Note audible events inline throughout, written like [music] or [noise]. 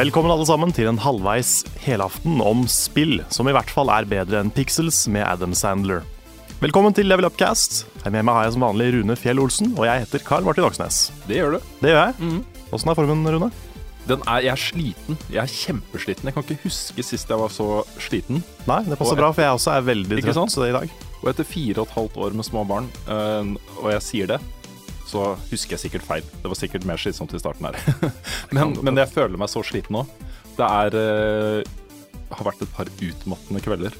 Velkommen alle sammen til en halvveis helaften om spill, som i hvert fall er bedre enn Pixels med Adam Sandler. Velkommen til Level Upcast. Her med meg har jeg som vanlig Rune Fjell Olsen, og jeg heter Karl Martin Oksnes. Det gjør du. Det gjør jeg. Åssen er formen, Rune? Den er, jeg er sliten. Jeg er kjempesliten. Jeg kan ikke huske sist jeg var så sliten. Nei, det passer Og- bra, for jeg også er veldig trøtt i dag. Og etter fire og et halvt år med små barn, øh, og jeg sier det, så husker jeg sikkert feil. Det var sikkert mer slitsomt i starten her. [laughs] men, men jeg føler meg så sliten nå. Det er uh, har vært et par utmattende kvelder.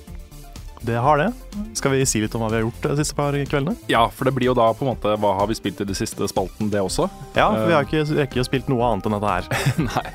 Det har det. Skal vi si litt om hva vi har gjort de siste par kveldene? Ja, for det blir jo da på en måte Hva har vi spilt i det siste spalten, det også? Ja, for vi har ikke rekket å spilt noe annet enn dette her. [laughs] Nei.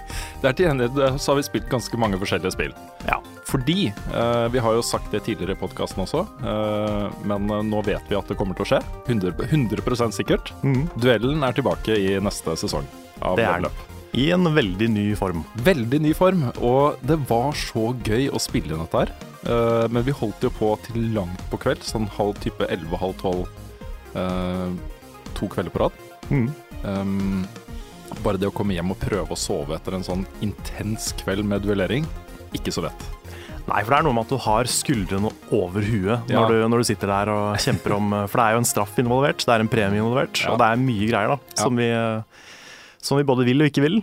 Det er til gjengjeld så har vi spilt ganske mange forskjellige spill. Ja. Fordi uh, Vi har jo sagt det tidligere i podkasten også, uh, men eh, nå vet vi at det kommer til å skje. 100, 100 sikkert. Mm. Duellen er tilbake i neste sesong av Level. Up. I en veldig ny form. Veldig ny form, og det var så gøy å spille inn dette her. Uh, men vi holdt jo på til langt på kveld, sånn halv type 11-halv 12 Uh, to kvelder på rad. Mm. Um, bare det å komme hjem og prøve å sove etter en sånn intens kveld med duellering, ikke så lett. Nei, for det er noe med at du har skuldrene over huet Ja. når, du, når du sitter der og kjemper om For det er jo en straff involvert, det er en premie involvert, Ja. og det er mye greier da, som, vi, som vi både vil og ikke vil.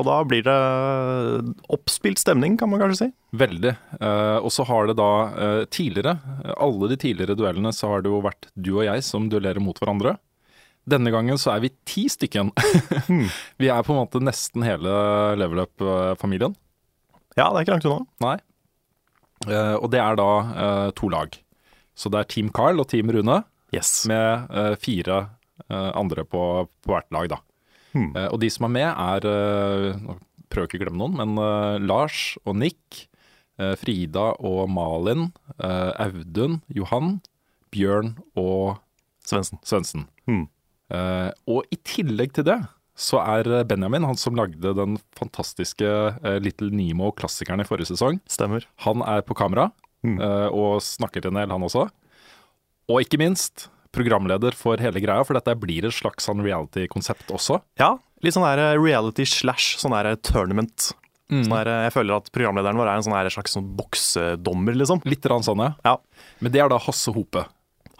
Og da blir det oppspilt stemning, kan man kanskje si. Veldig. Eh, og så har det da eh, tidligere, eh, alle de tidligere duellene, så har det jo vært du og jeg som duellerer mot hverandre. Denne gangen så er vi ti stykken. [laughs] vi er på en måte nesten hele level up-familien. Ja, det er ikke langt unna. Nei. Eh, og det er da eh, to lag. Så det er Team Carl og Team Rune, Yes. med eh, fire eh, andre på, på hvert lag, da. Hmm. Eh, og de som er med, er eh, Nå prøver jeg ikke å glemme noen, men eh, Lars og Nick, Frida og Malin, Audun, Johan, Bjørn og Svendsen. Svendsen. Hmm. Og i tillegg til det så er Benjamin, han som lagde den fantastiske Little Nemo-klassikeren i forrige sesong, Stemmer. han er på kamera Mm. og snakker en del, han også. Og ikke minst programleder for hele greia, for dette blir et slags sånn reality-konsept også. Ja, litt sånn der reality slash sånn der tournament. Sånn der, jeg føler at programlederen vår er en sånn der slags sånn boksedommer, liksom. Litt sånn, ja. Ja. Men det er da Hasse Hope.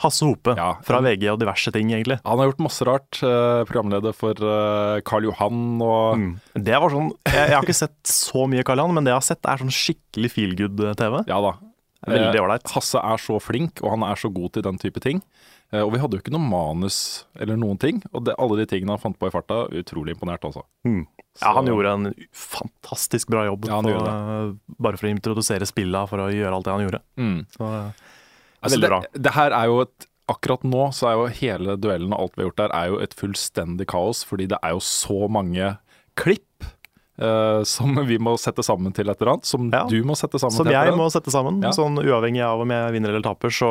Hasse Hope Ja. fra VG og diverse ting, egentlig. Han har gjort masse rart. eh, programleder for eh, Karl Johan og Mm. Det var sånn, jeg, jeg har ikke sett så mye Karl Johan, men det jeg har sett er sånn skikkelig feel good-TV. Ja da. Veldig Eh. Hasse er så flink, og han er så god til den type ting. Eh, og vi hadde jo ikke noe manus eller noen ting. Og det, alle de tingene han fant på i farta, utrolig imponert, altså. Mm. Ja, han gjorde en fantastisk bra jobb, Ja, på, gjorde bare for å introdusere spilla, for å gjøre alt det han gjorde. Mm. Så, Altså, veldig bra. det, det her er jo et Akkurat nå så er jo hele duellen og alt vi har gjort der, er jo et fullstendig kaos, fordi det er jo så mange klipp eh, som vi må sette sammen til et eller annet. Som Ja. du må sette sammen som til et jeg eller må sette sammen, Ja. sånn uavhengig av om jeg vinner eller taper, så,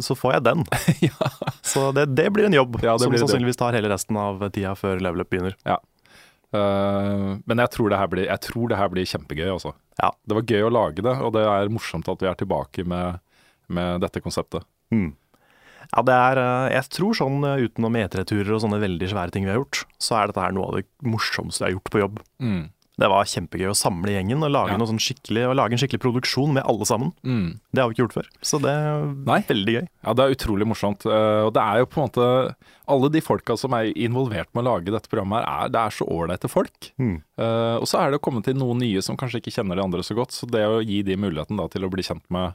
så får jeg den. [laughs] ja. Så det, det blir en jobb Ja, som sannsynligvis tar hele resten av tida før level up begynner. Eh, men jeg tror, det her blir, jeg tror det her blir kjempegøy, altså. Ja. Det var gøy å lage det, og det er morsomt at vi er tilbake med, med dette konseptet. Mm. Ja, det er eh, Jeg tror sånn utenom E3-turer og sånne veldig svære ting vi har gjort, så er dette her noe av det morsomste jeg har gjort på jobb. Mm. Det var kjempegøy å samle gjengen og lage, Ja. sånn skikkelig, og lage en skikkelig produksjon med alle sammen. Mm. Det har vi ikke gjort før, så det er Nei. veldig gøy. Ja, det er utrolig morsomt. eh, Og det er jo på en måte Alle de folka som er involvert med å lage dette programmet, her, er, det er så ålreite folk. Mm. Eh, og så er det å komme til noen nye som kanskje ikke kjenner de andre så godt. Så det å gi de muligheten da til å bli kjent med,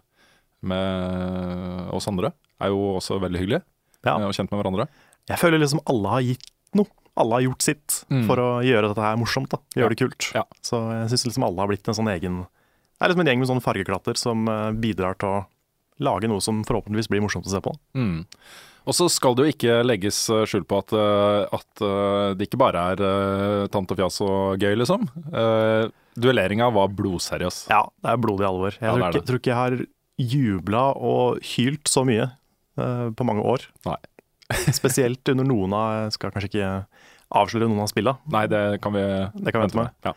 med oss andre, er jo også veldig hyggelig. Ja. eh, Og kjent med hverandre. Jeg føler liksom alle har gitt noe. Alle har gjort sitt Mm. for å gjøre dette her morsomt. da, Gjøre det kult. Ja. Så jeg syns liksom alle har blitt en sånn egen Det er liksom en gjeng med sånne fargeklatter som eh, bidrar til å lage noe som forhåpentligvis blir morsomt å se på. Mm. Og så skal det jo ikke legges eh, skjul på at, eh, at det ikke bare er uh, og fjas og gøy, liksom. Uh, duelleringa var blodseriøs. Ja, det er blodig alvor. Jeg Ja, tror, ikke, tror ikke jeg har jubla og hylt så mye uh, på mange år. Nei. [laughs] Spesielt under noen av Jeg skal kanskje ikke avsløre noen av spillene. Nei, det kan vi Det kan vi vente med. Ja.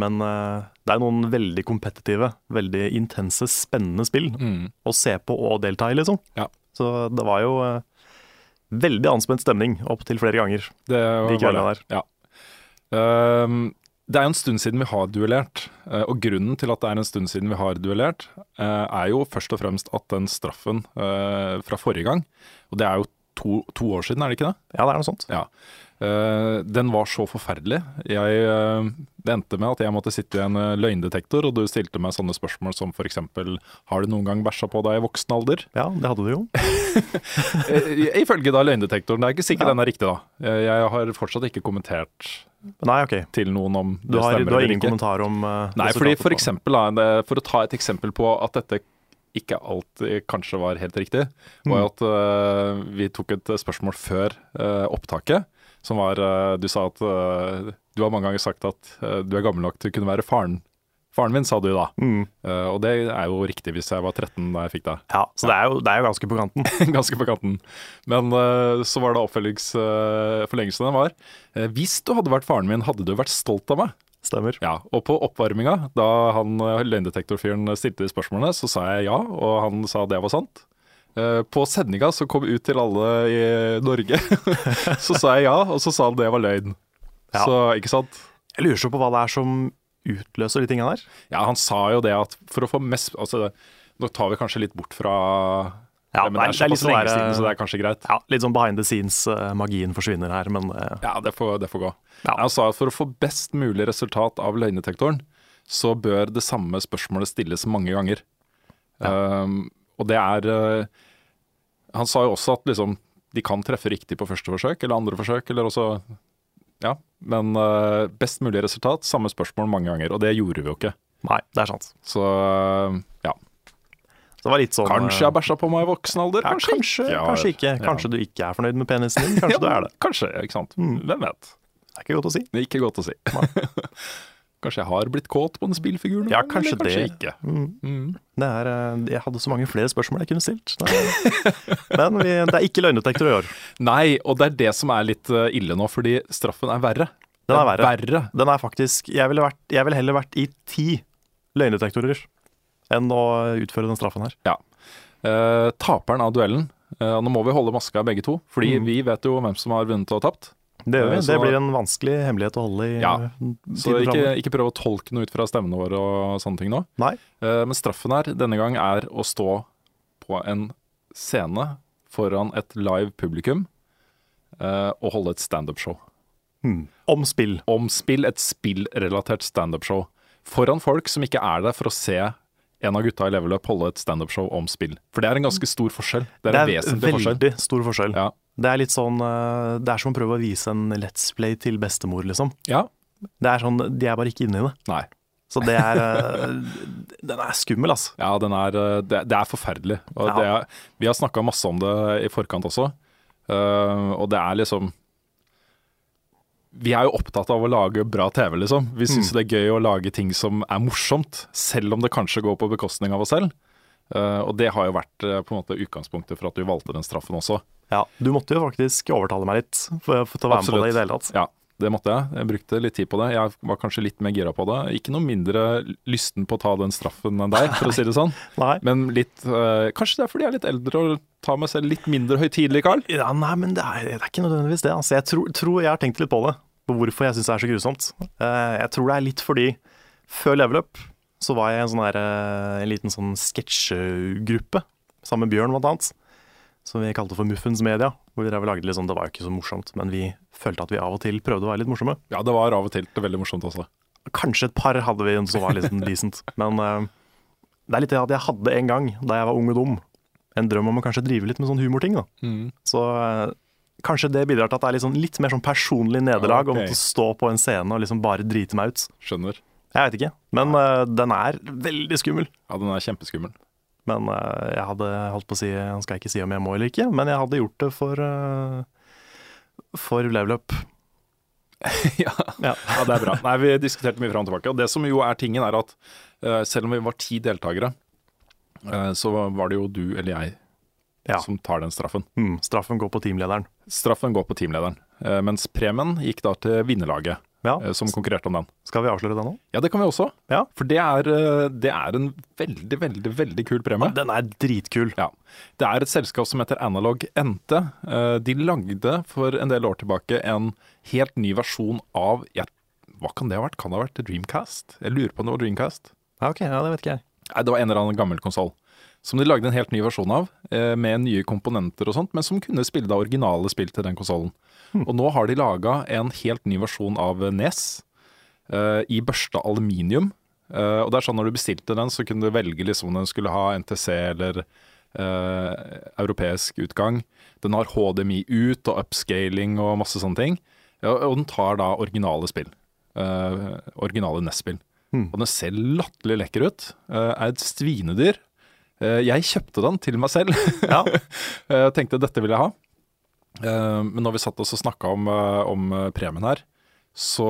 men uh, det er noen veldig kompetitive, veldig intense, spennende spill Mm. å se på og delta i, liksom. Ja. Så det var jo uh, veldig anspent stemning opptil flere ganger. Det var De kveldene der. Ja. Ehm, det er jo en stund siden vi har duellert, eh, og grunnen til at det er en stund siden vi har duellert, er jo først og fremst at den straffen fra forrige gang, og det er jo to, to år siden, er det ikke det? Ja, det er noe sånt. Ja. Uh, den var så forferdelig. Jeg, uh, det endte med at jeg måtte sitte i en eh, løgndetektor, og du stilte meg sånne spørsmål som f.eks.: Har du noen gang bæsja på deg i voksen alder? Ja, det hadde du jo. [laughs] Ifølge da løgndetektoren. Det er ikke sikkert Ja. den er riktig, da. Jeg har fortsatt ikke kommentert Nei, OK. til noen om Du det har, stemmer du har ingen ikke. kommentar om uh, Nei, fordi for eksempel, da, for å ta et eksempel på at dette ikke alltid kanskje var helt riktig, var Mm. at uh, vi tok et spørsmål før uh, opptaket, som var uh, Du sa at eh, Du har mange ganger sagt at eh, du er gammel nok til å kunne være faren. Faren min, sa du da. Mm. Eh, og det er jo riktig hvis jeg var 13 da jeg fikk det. Ja, så det er, jo, det er jo ganske på kanten. [laughs] Ganske på kanten. Men eh, så var det oppfølgingsforlengelsen forlengelsen var eh, Hvis du hadde vært faren min, hadde du vært stolt av meg? Stemmer. Ja, og på oppvarminga, da han løgndetektorfyren stilte de spørsmålene, så sa jeg ja, og han sa det var sant. Eh, På sendinga som kom ut til alle i Norge, [laughs] så sa jeg ja, og så sa han det var løgn. Ja. Så, ikke sant? Jeg lurer så på hva det er som utløser de tinga der. Ja, han sa jo det at for å få mest Altså, nå tar vi kanskje litt bort fra Ja, men det er litt såpass sånn lenge der, siden, så det er kanskje greit. Ja, Litt sånn behind the scenes-magien forsvinner her, men eh, Ja, det får, det får gå. Ja. Han sa at for å få best mulig resultat av løgndetektoren, så bør det samme spørsmålet stilles mange ganger. Um, og det er uh, Han sa jo også at liksom, de kan treffe riktig på første forsøk eller andre forsøk, eller også Ja, men uh, best mulig resultat, samme spørsmål mange ganger. Og det gjorde vi jo ikke. nei, det er sant. Så uh, ja. Så det var litt sånn Kanskje jeg bæsja på meg i voksen alder? ja, Kanskje, kanskje, Ja, kanskje ikke. ja. Du ikke er fornøyd med penisen din. Kanskje [laughs] du er det. Kanskje, ikke sant. Mm. Hvem vet. Det er ikke godt å si. Det er ikke godt å si. [laughs] kanskje jeg har blitt kåt på en spillfigur Ja, kanskje kanskje det. ikke. Mm. Mm. Det er, eh, jeg hadde så mange flere spørsmål jeg kunne stilt. Men vi, det er ikke løgndetektor i år. [laughs] Nei, og det er det som er litt eh, ille nå, fordi straffen er verre. Den er verre. verre. Den er faktisk Jeg ville, vært, jeg ville heller vært i ti løgndetektorer enn å utføre den straffen her. Ja. Eh, taperen av duellen eh, Nå må vi holde maska begge to, fordi Mm. vi vet jo hvem som har vunnet og tapt. Det, gjør vi. Eh, så- det blir en vanskelig hemmelighet å holde i Ja, Så ikke, ikke prøv å tolke noe ut fra stemmene våre og sånne ting nå. Nei. Eh, men straffen her denne gang er å stå på en scene foran et live publikum eh, og holde et standup-show. Hmm. Om spill. om spill, et spillrelatert standup-show. Foran folk som ikke er der for å se en av gutta i Level Up holde et standupshow om spill. For det er en ganske stor forskjell. Det er en vesentlig forskjell. veldig stor forskjell. Ja. Det er litt sånn eh, Det er som å prøve å vise en Let's Play til bestemor, liksom. ja. Det er sånn, De er bare ikke inne i det. Nei. Så det er eh, [laughs] Den er skummel, altså. Ja, den er, eh, det, det er forferdelig. Og Ja. det er, vi har snakka masse om det i forkant også. Og det er liksom Vi er jo opptatt av å lage bra TV, liksom. Vi syns Mm. det er gøy å lage ting som er morsomt, selv om det kanskje går på bekostning av oss selv. Uh, og det har jo vært uh, på en måte utgangspunktet for at du valgte den straffen også. Ja, Du måtte jo faktisk overtale meg litt for, for å være med på det i det hele tatt. Ja, det måtte jeg. Jeg brukte litt tid på det. Jeg var kanskje litt mer gira på det. Ikke noe mindre lysten på å ta den straffen enn deg, for å si det sånn. [laughs] Nei. Men litt uh, Kanskje det er fordi jeg er litt eldre og tar meg selv litt mindre høytidelig, Carl? Ja, nei, men det er, det er ikke nødvendigvis det. Altså. Jeg tror, tror jeg har tenkt litt på det. på hvorfor jeg syns det er så grusomt. Eh, jeg tror det er litt fordi før Level Up så var jeg i en, sånn der, eh, en liten sånn sketsjegruppe sammen med Bjørn, blant annet. Som vi kalte for Muffens Media. Hvor vi drev og lagde litt sånn, Det var jo ikke så morsomt, men vi følte at vi av og til prøvde å være litt morsomme. Ja, det var av og til veldig morsomt også. Kanskje et par hadde vi som var litt sånn decent. Men uh, det er litt det at jeg hadde en gang, da jeg var ung og dum, en drøm om å kanskje drive litt med sånn humorting. da. Så eh, kanskje det bidrar til at det er litt, sånn, litt mer sånn personlig nederlag om Ok. å stå på en scene og liksom bare drite meg ut. Skjønner. Jeg vet ikke, men uh, den er veldig skummel. Ja, den er kjempeskummel. Men uh, jeg hadde holdt på å si Jeg skal ikke si om jeg må eller ikke, men jeg hadde gjort det for uh, For level up. [laughs] ja. Ja. det er bra. Nei, Vi diskuterte mye fram og tilbake. Og det som jo er tingen, er at selv om vi var ti deltakere, så var det jo du eller jeg Ja. som tar den straffen. Mm, straffen går på teamlederen. Straffen går på teamlederen, eh, mens premien gikk da til vinnerlaget, Ja. eh, som konkurrerte om den. Skal vi avsløre det nå? Ja, det kan vi også. Ja. For det er, eh, det er en veldig, veldig, veldig kul premie. Den er dritkul. Ja. Det er et selskap som heter Analog NT. Eh, De lagde for en del år tilbake en helt ny versjon av Hva kan det ha vært? Kan det ha vært Dreamcast? Jeg lurer på om det var Dreamcast. Ja, ok, ja, det vet ikke jeg. Nei, det var en eller annen gammel konsoll. Som de lagde en helt ny versjon av, eh, med nye komponenter og sånt, men som kunne spille da originale spill til den konsollen. Og nå har de laga en helt ny versjon av NES eh, i børsta aluminium. Eh, og det er sånn Når du bestilte den, så kunne du velge liksom om den skulle ha NTC eller eh, europeisk utgang. Den har HDMI ut og upscaling og masse sånne ting. Ja, og den tar da originale spill. Eh, originale NES-spill. Og den ser latterlig lekker ut. Eh, er et svinedyr. Eh, jeg kjøpte den til meg selv. [laughs] Ja. Eh, tenkte dette vil jeg ha. Men når vi satt oss og snakka om, om premien her, så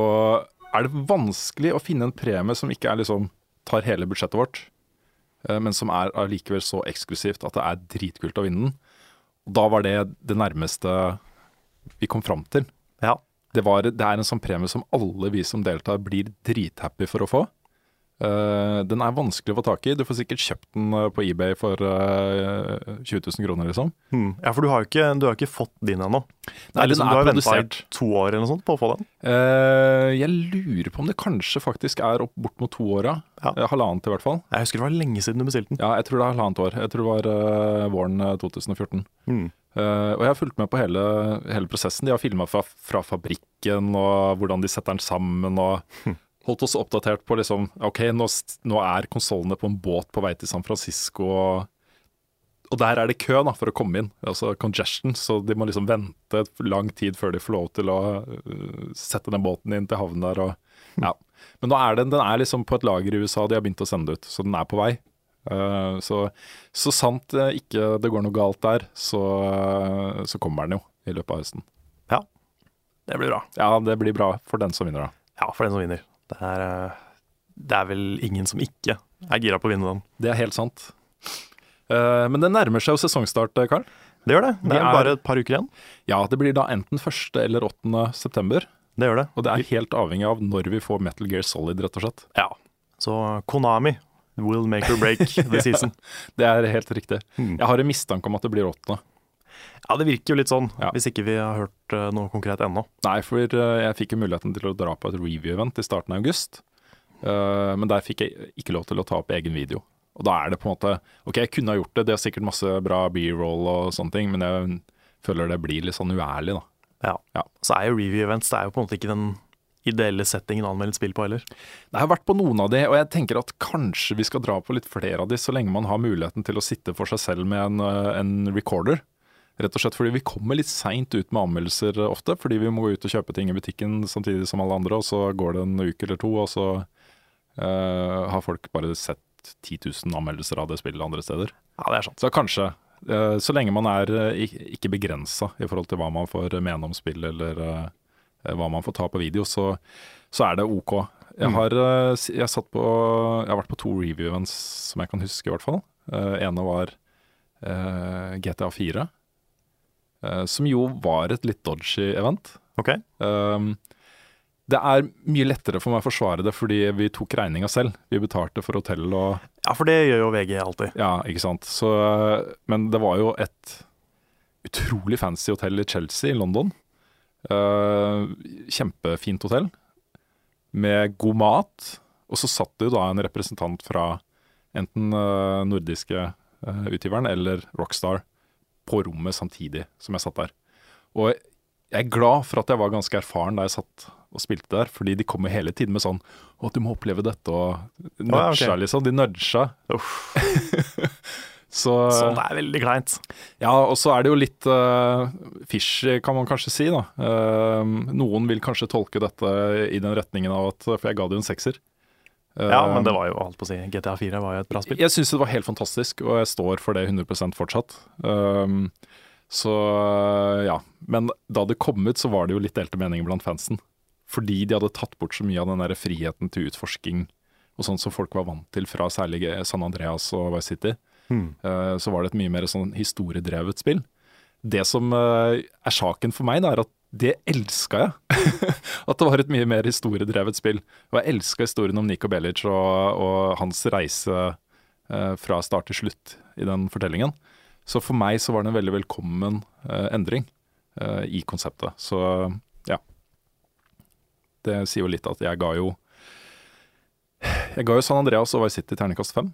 er det vanskelig å finne en premie som ikke er liksom tar hele budsjettet vårt, men som er allikevel så eksklusivt at det er dritkult å vinne den. Og da var det det nærmeste vi kom fram til. Ja. Det, var, det er en sånn premie som alle vi som deltar blir drithappy for å få. Eh, den er vanskelig å få tak i. Du får sikkert kjøpt den eh, på eBay for uh, 20 000 kroner, liksom. Hmm. ja, for du har jo ikke, du har ikke fått din ennå. Nei, liksom, du har venta i to år eller noe sånt på å få den. Uh, jeg lurer på om det kanskje faktisk er opp bort mot to åra. ja. Halvannet i hvert fall. Jeg husker det var lenge siden du bestilte den. Ja, jeg tror det er halvannet år. Jeg tror det var våren eh, 2014. Hmm. Uh, og jeg har fulgt med på hele, hele prosessen. De har filma fra, fra fabrikken og hvordan de setter den sammen. og Holdt oss oppdatert på liksom OK, nå, nå er konsollene på en båt på vei til San Francisco. Og, og der er det kø da, for å komme inn. Altså congestion. Så de må liksom vente lang tid før de får lov til å uh, sette den båten inn til havnen der. Og, ja. Men nå er den, den er liksom på et lager i USA, de har begynt å sende det ut. Så den er på vei. Uh, så, så sant eh, ikke det går noe galt der, så, så kommer den jo i løpet av høsten. Ja, det blir bra. Ja, det blir bra for den som vinner, da. Ja, for den som vinner. Det er, eh, det er vel ingen som ikke er gira på å vinne den. Det er helt sant. Eh, men det nærmer seg jo sesongstart, eh, Karl. Det gjør det. Det Vi er bare et par uker igjen. Ja, det blir da enten 1. eller 8. september. Det gjør det. Og det er helt avhengig av når vi får Metal Gear Solid, rett og slett. Ja. Så Konami will make or break [laughs] the season. Det er helt riktig. Mm. Jeg har en mistanke om at det blir 8. Ja, det virker jo litt sånn, Ja. hvis ikke vi har hørt eh, noe konkret ennå. Nei, for eh, jeg fikk jo muligheten til å dra på et review-event i starten av august. Eh, men der fikk jeg ikke lov til å ta opp egen video. Og da er det på en måte Ok, jeg kunne ha gjort det, det er sikkert masse bra b-roll og sånne ting, men jeg føler det blir litt sånn uærlig, da. Ja. Ja. Så er jo review events det er jo på en måte ikke den ideelle settingen å anmelde spill på heller. Jeg har vært på noen av de, og jeg tenker at kanskje vi skal dra på litt flere av de, så lenge man har muligheten til å sitte for seg selv med en, en recorder. Rett og slett fordi vi kommer litt seint ut med anmeldelser eh, ofte, fordi vi må gå ut og kjøpe ting i butikken samtidig som alle andre, og så går det en uke eller to, og så uh, har folk bare sett 10 000 anmeldelser av det spillet andre steder. Ja, det er sant. Så kanskje, Uh, så lenge man er uh, ikke begrensa i forhold til hva man får mene om spill, eller hva man får ta på video, så, så er det ok. Jeg Mm. har, jeg, satt på, jeg har vært på to review-events som jeg kan huske, i hvert fall. Uh, ene var GTA 4, eh, som jo var et litt dodgy event. Ok. Um, det er mye lettere for meg å forsvare det fordi vi tok regninga selv. Vi betalte for hotell og Ja, for det gjør jo VG alltid. ja, ikke sant. Så, men det var jo et utrolig fancy hotell i Chelsea i London. Uh, kjempefint hotell med god mat. Og så satt det jo da en representant fra enten uh, nordiske uh, utgiveren eller Rockstar på rommet samtidig som jeg satt der. Og jeg er glad for at jeg var ganske erfaren da jeg satt og spilte der, fordi de kommer hele tiden med sånn Å, du må oppleve dette, og nudga, okay. liksom. De nudga. [laughs] så Sånn, det er veldig kleint. ja, og så er det jo litt uh, fishy, kan man kanskje si. da. Uh, noen vil kanskje tolke dette i den retningen av at For jeg ga det jo en sekser. Ja, men det var jo holdt på å si GTA 4 var jo et bra spill. Jeg syns det var helt fantastisk, og jeg står for det 100 fortsatt. Um, så ja. Men da det kom ut, så var det jo litt delte meninger blant fansen. Fordi de hadde tatt bort så mye av den der friheten til utforsking og sånn som folk var vant til fra særlig San Andreas og Vice City. Hmm. Uh, så var det et mye mer sånn historiedrevet spill. Det som uh, er saken for meg, da, er at det elska jeg. [laughs] at det var et mye mer historiedrevet spill. Og jeg elska historien om Niko Belic og, og hans reise eh, fra start til slutt i den fortellingen. Så for meg så var det en veldig velkommen eh, endring eh, i konseptet. Så ja. Det sier jo litt at jeg ga jo Jeg ga jo San Andreas og Vice City terningkast fem.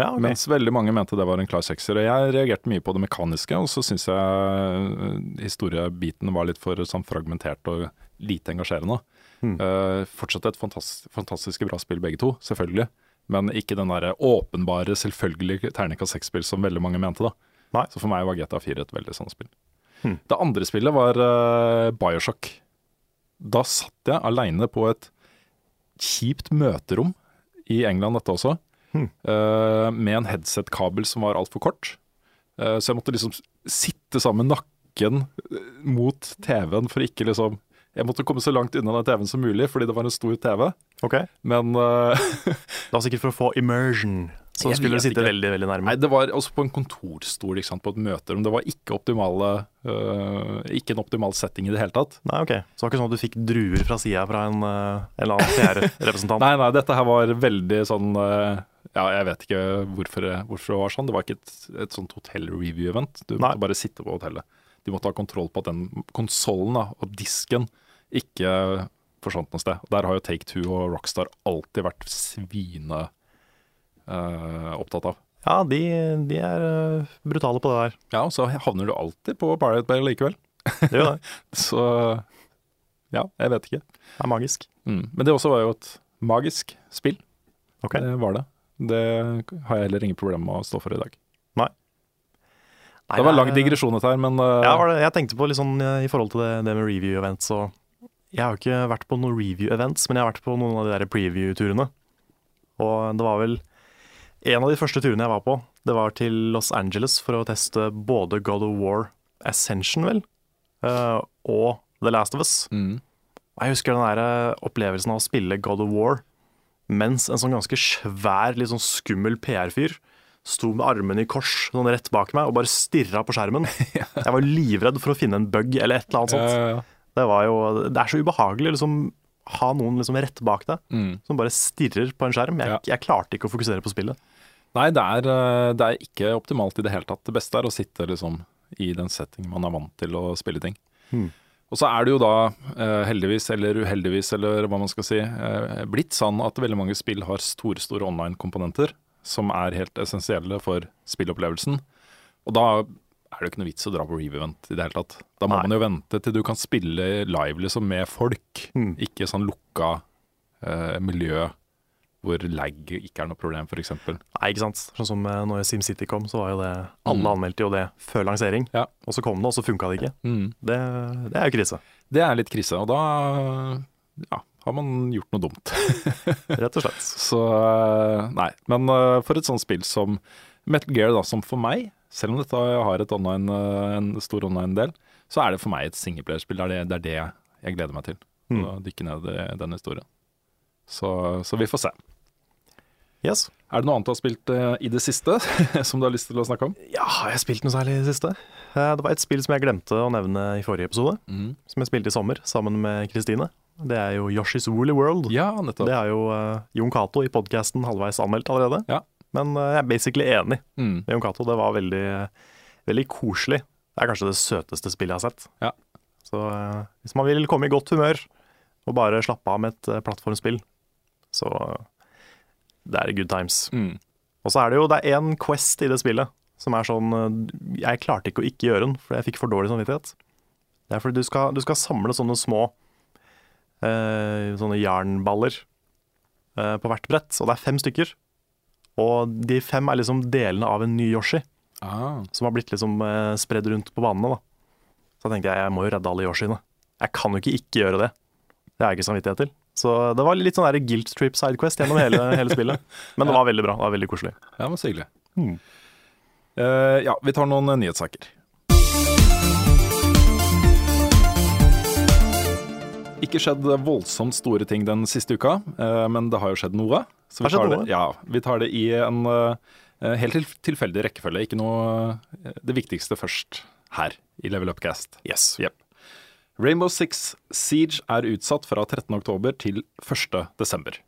Ja, okay. Mens veldig mange mente det var en klar sekser. Og jeg reagerte mye på det mekaniske, og så syns jeg øh, historiebiten var litt for sånn fragmentert og lite engasjerende. Mm. Uh, fortsatt et fantastisk, fantastisk bra spill begge to, selvfølgelig. Men ikke den der åpenbare, selvfølgelige terningkast seks-spill som veldig mange mente. da. Nei. Så for meg var GTA 4 et veldig sånn spill. Mm. Det andre spillet var uh, Bioshock. Da satt jeg aleine på et kjipt møterom i England, dette også, Hmm. uh, med en headset-kabel som var altfor kort. Uh, så jeg måtte liksom sitte sammen med nakken eh, mot TV-en for ikke liksom Jeg måtte komme så langt unna den TV-en som mulig, fordi det var en stor TV. Ok. Men uh, [laughs] Det var sikkert for å få immersion. Så Jeg skulle du sitte ikke. veldig veldig nærme. Nei, det var også på en kontorstol ikke sant, på et møterom. Det var ikke optimale uh, Ikke en optimal setting i det hele tatt. Nei, ok. Så det var ikke sånn at du fikk druer fra sida fra en, uh, en eller annen PR-representant? [laughs] Nei, nei, dette her var veldig sånn øh, Ja, jeg vet ikke hvorfor, hvorfor det var sånn. Det var ikke et, et sånt hotell-review-event. Du Nei. måtte bare sitte på hotellet. De måtte ha kontroll på at den konsollen og disken ikke forsvant noe sted. Der har jo Take Two og Rockstar alltid vært svine eh, opptatt av. Ja, de, de er eh, brutale på det der. Ja, og så havner du alltid på Pirate Bay likevel. Det gjør det. [laughs] Så ja, jeg vet ikke. Det er magisk. Mm. Men det også var jo et magisk spill. Okay. Det var det. Det har jeg heller ingen problemer med å stå for i dag. Nei, Det var lang digresjon dette her, men uh, Ja, det, jeg tenkte på litt sånn eh, i forhold til det, det med review-events og Jeg har ikke vært på noen review-events, men jeg har vært på noen av de der preview-turene. Og det var vel En av de første turene jeg var på, det var til Los Angeles for å teste både God of War Ascension, vel, uh, og The Last of Us. mm. Jeg husker den der opplevelsen av å spille God of War mens en sånn ganske svær, litt sånn skummel PR-fyr sto med armene i kors sånn rett bak meg og bare stirra på skjermen. [laughs] Jeg var livredd for å finne en bug eller et eller annet sånt. Ja, ja, ja. Det, var jo, det er så ubehagelig å liksom ha noen liksom rett bak deg Mm. som bare stirrer på en skjerm. Jeg, jeg klarte ikke å fokusere på spillet. Nei, det er, uh, det er ikke optimalt i det hele tatt. Det beste er å sitte liksom i den settingen man er vant til å spille ting. Mm. Og så er det jo da, eh, heldigvis eller uheldigvis, eller hva man skal si, eh, blitt sånn at veldig mange spill har store, store online-komponenter som er helt essensielle for spillopplevelsen. Og da er det jo ikke noe vits å dra på review-event i det hele tatt. Da må Nei. man jo vente til du kan spille live liksom med folk, Mm. ikke sånn lukka eh, miljø hvor lag ikke er noe problem, f.eks. Nei, ikke sant. Sånn som eh, når SimCity kom, så var jo det Alle Mm. anmeldte jo det før lansering. Ja. Og så kom det, og så funka det ikke. Mm. Det, det er jo krise, Det er litt krise, og da ja, har man gjort noe dumt. [laughs] rett og slett. Så eh, nei. Men eh, for et sånt spill som Metal Gear, da, som for meg, selv om dette har et online, en stor online-del, så er det for meg et er det, det er det jeg gleder meg til. Mm. Å dykke ned i den historien. Så, så vi får se. Yes. Er det noe annet du har spilt uh, i det siste [laughs] som du har lyst til å snakke om? Ja, har jeg spilt noe særlig i det siste? Uh, Det var et spill som jeg glemte å nevne i forrige episode, Mm. som jeg spilte i sommer sammen med Kristine. Det er jo Yoshi's Woolly World. Ja, nettopp. Det er jo uh, Jon Cato i podkasten halvveis anmeldt allerede. Ja. Men jeg er basically enig Mm. med Jon Cato. Det var veldig, veldig koselig. Det er kanskje det søteste spillet jeg har sett. Ja. Så hvis man vil komme i godt humør og bare slappe av med et plattformspill, så det er good times. Mm. Og så er det jo det er én quest i det spillet som er sånn eh, Jeg klarte ikke å ikke gjøre den, for jeg fikk for dårlig samvittighet. Det er fordi du skal, du skal samle sånne små eh, sånne jernballer eh, på hvert brett, og det er fem stykker. Og de fem er liksom delene av en ny Yoshi, Ah. som har blitt liksom eh, spredd rundt på banene. da. Så tenkte jeg jeg må jo redde alle Yoshiene. Jeg kan jo ikke ikke gjøre det. Det har jeg ikke samvittighet til. Så det var litt sånn der guilt trip sidequest gjennom hele, [laughs] hele spillet. Men det var veldig bra. Det var veldig koselig. Ja, men så hyggelig. Mm. Uh, ja, vi tar noen eh, nyhetssaker. Ikke skjedd voldsomt store ting den siste uka, uh, men det har jo skjedd noe. Så vi tar? Det, ja, vi tar det i en uh, helt tilfeldig rekkefølge. Ikke noe Det viktigste først her i Level Upcast. Yes. Jep. Rainbow Six Siege er utsatt fra 13.10 til 1.12.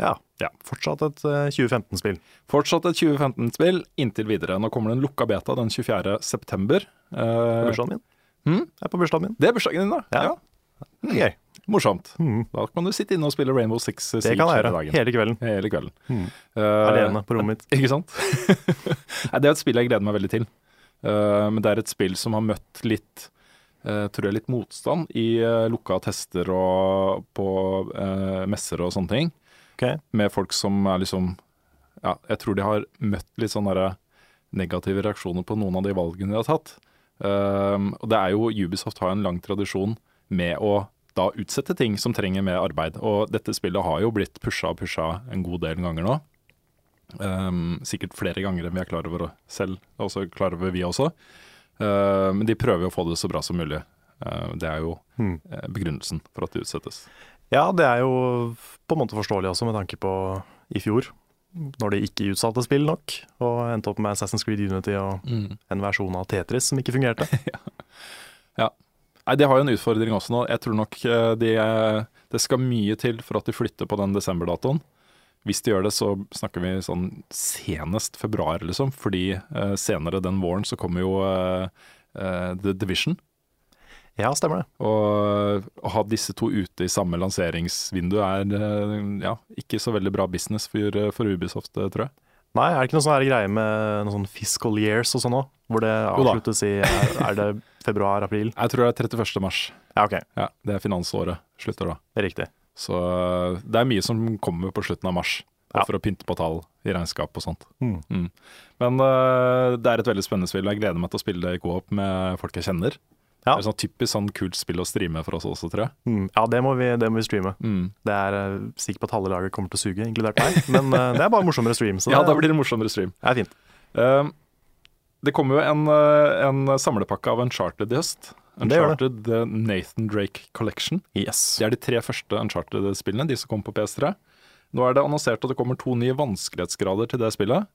Ja. Ja. Fortsatt et eh, 2015-spill. Fortsatt et 2015-spill inntil videre. Nå kommer det en lukka beta den 24. september. På Eh, bursdagen min. Hmm? Jeg er på bursdagen min. Det er bursdagen din, da. Ja. ja. Mm. Gøy. Morsomt. Mm. Da kan du sitte inne og spille Rainbow Six Siege Det kan jeg gjøre. dagen. Hele kvelden. Hele kvelden. Mm. Uh, Alene på rommet mitt. [laughs] Ikke sant? [laughs] Det er et spill jeg gleder meg veldig til. Uh, men det er et spill som har møtt litt eh, tror jeg litt motstand i eh, lukka tester og på eh, messer og sånne ting. Okay. Med folk som er liksom Ja, jeg tror de har møtt litt sånne der negative reaksjoner på noen av de valgene de har tatt. Um, og det er jo Ubisoft har en lang tradisjon med å da utsette ting som trenger mer arbeid. Og dette spillet har jo blitt pusha og pusha en god del ganger nå. Um, sikkert flere ganger enn vi er klar over selv, også klar over vi også. Uh, men de prøver å få det så bra som mulig. Uh, det er jo Hmm. uh, begrunnelsen for at det utsettes. Ja, det er jo på en måte forståelig også, med tanke på i fjor. Når de ikke utsatte spill nok, og endte opp med Assassin's Creed Unity og en versjon av Tetris som ikke fungerte. [laughs] Nei, De har jo en utfordring også nå. Jeg tror nok eh, de, eh, det skal mye til for at de flytter på den desemberdatoen. Hvis de gjør det, så snakker vi sånn senest februar, liksom. Fordi eh, senere den våren så kommer jo eh, eh, The Division. Ja, stemmer det. Og å ha disse to ute i samme lanseringsvindu er eh, ja, ikke så veldig bra business for, eh, for Ubisoft, eh, tror jeg. Nei, er det ikke noe sånn greie med noen sånn fiscal years og sånn òg? Hvor det avsluttes i er, er det februar-april? [laughs] Jeg tror det er 31. mars. Ja, OK. Ja, Det er finansåret slutter da. Riktig. Så eh, det er mye som kommer på slutten av mars. Ja. For å pynte på tall i regnskap og sånt. Mm. Mm. Men uh, det er et veldig spennende spill. Jeg gleder meg til å spille det i co-op med folk jeg kjenner. Ja. Det er sånn typisk sånn kult spill å streame for oss også, tror jeg. Mm. Ja, det må, vi, det må vi streame. Mm. Det er uh, sikker på at halve laget kommer til å suge, inkludert meg. [laughs] Men uh, det er bare morsommere stream. Så Ja, da blir det morsommere stream. det er fint. Uh, det kommer jo en, eh, en samlepakke av Uncharted i høst. Det det. Uncharted The Nathan Drake Collection. Yes. Det er de tre første Uncharted-spillene, de som kom på PS3. Nå er det annonsert at det kommer to nye vanskelighetsgrader til det spillet.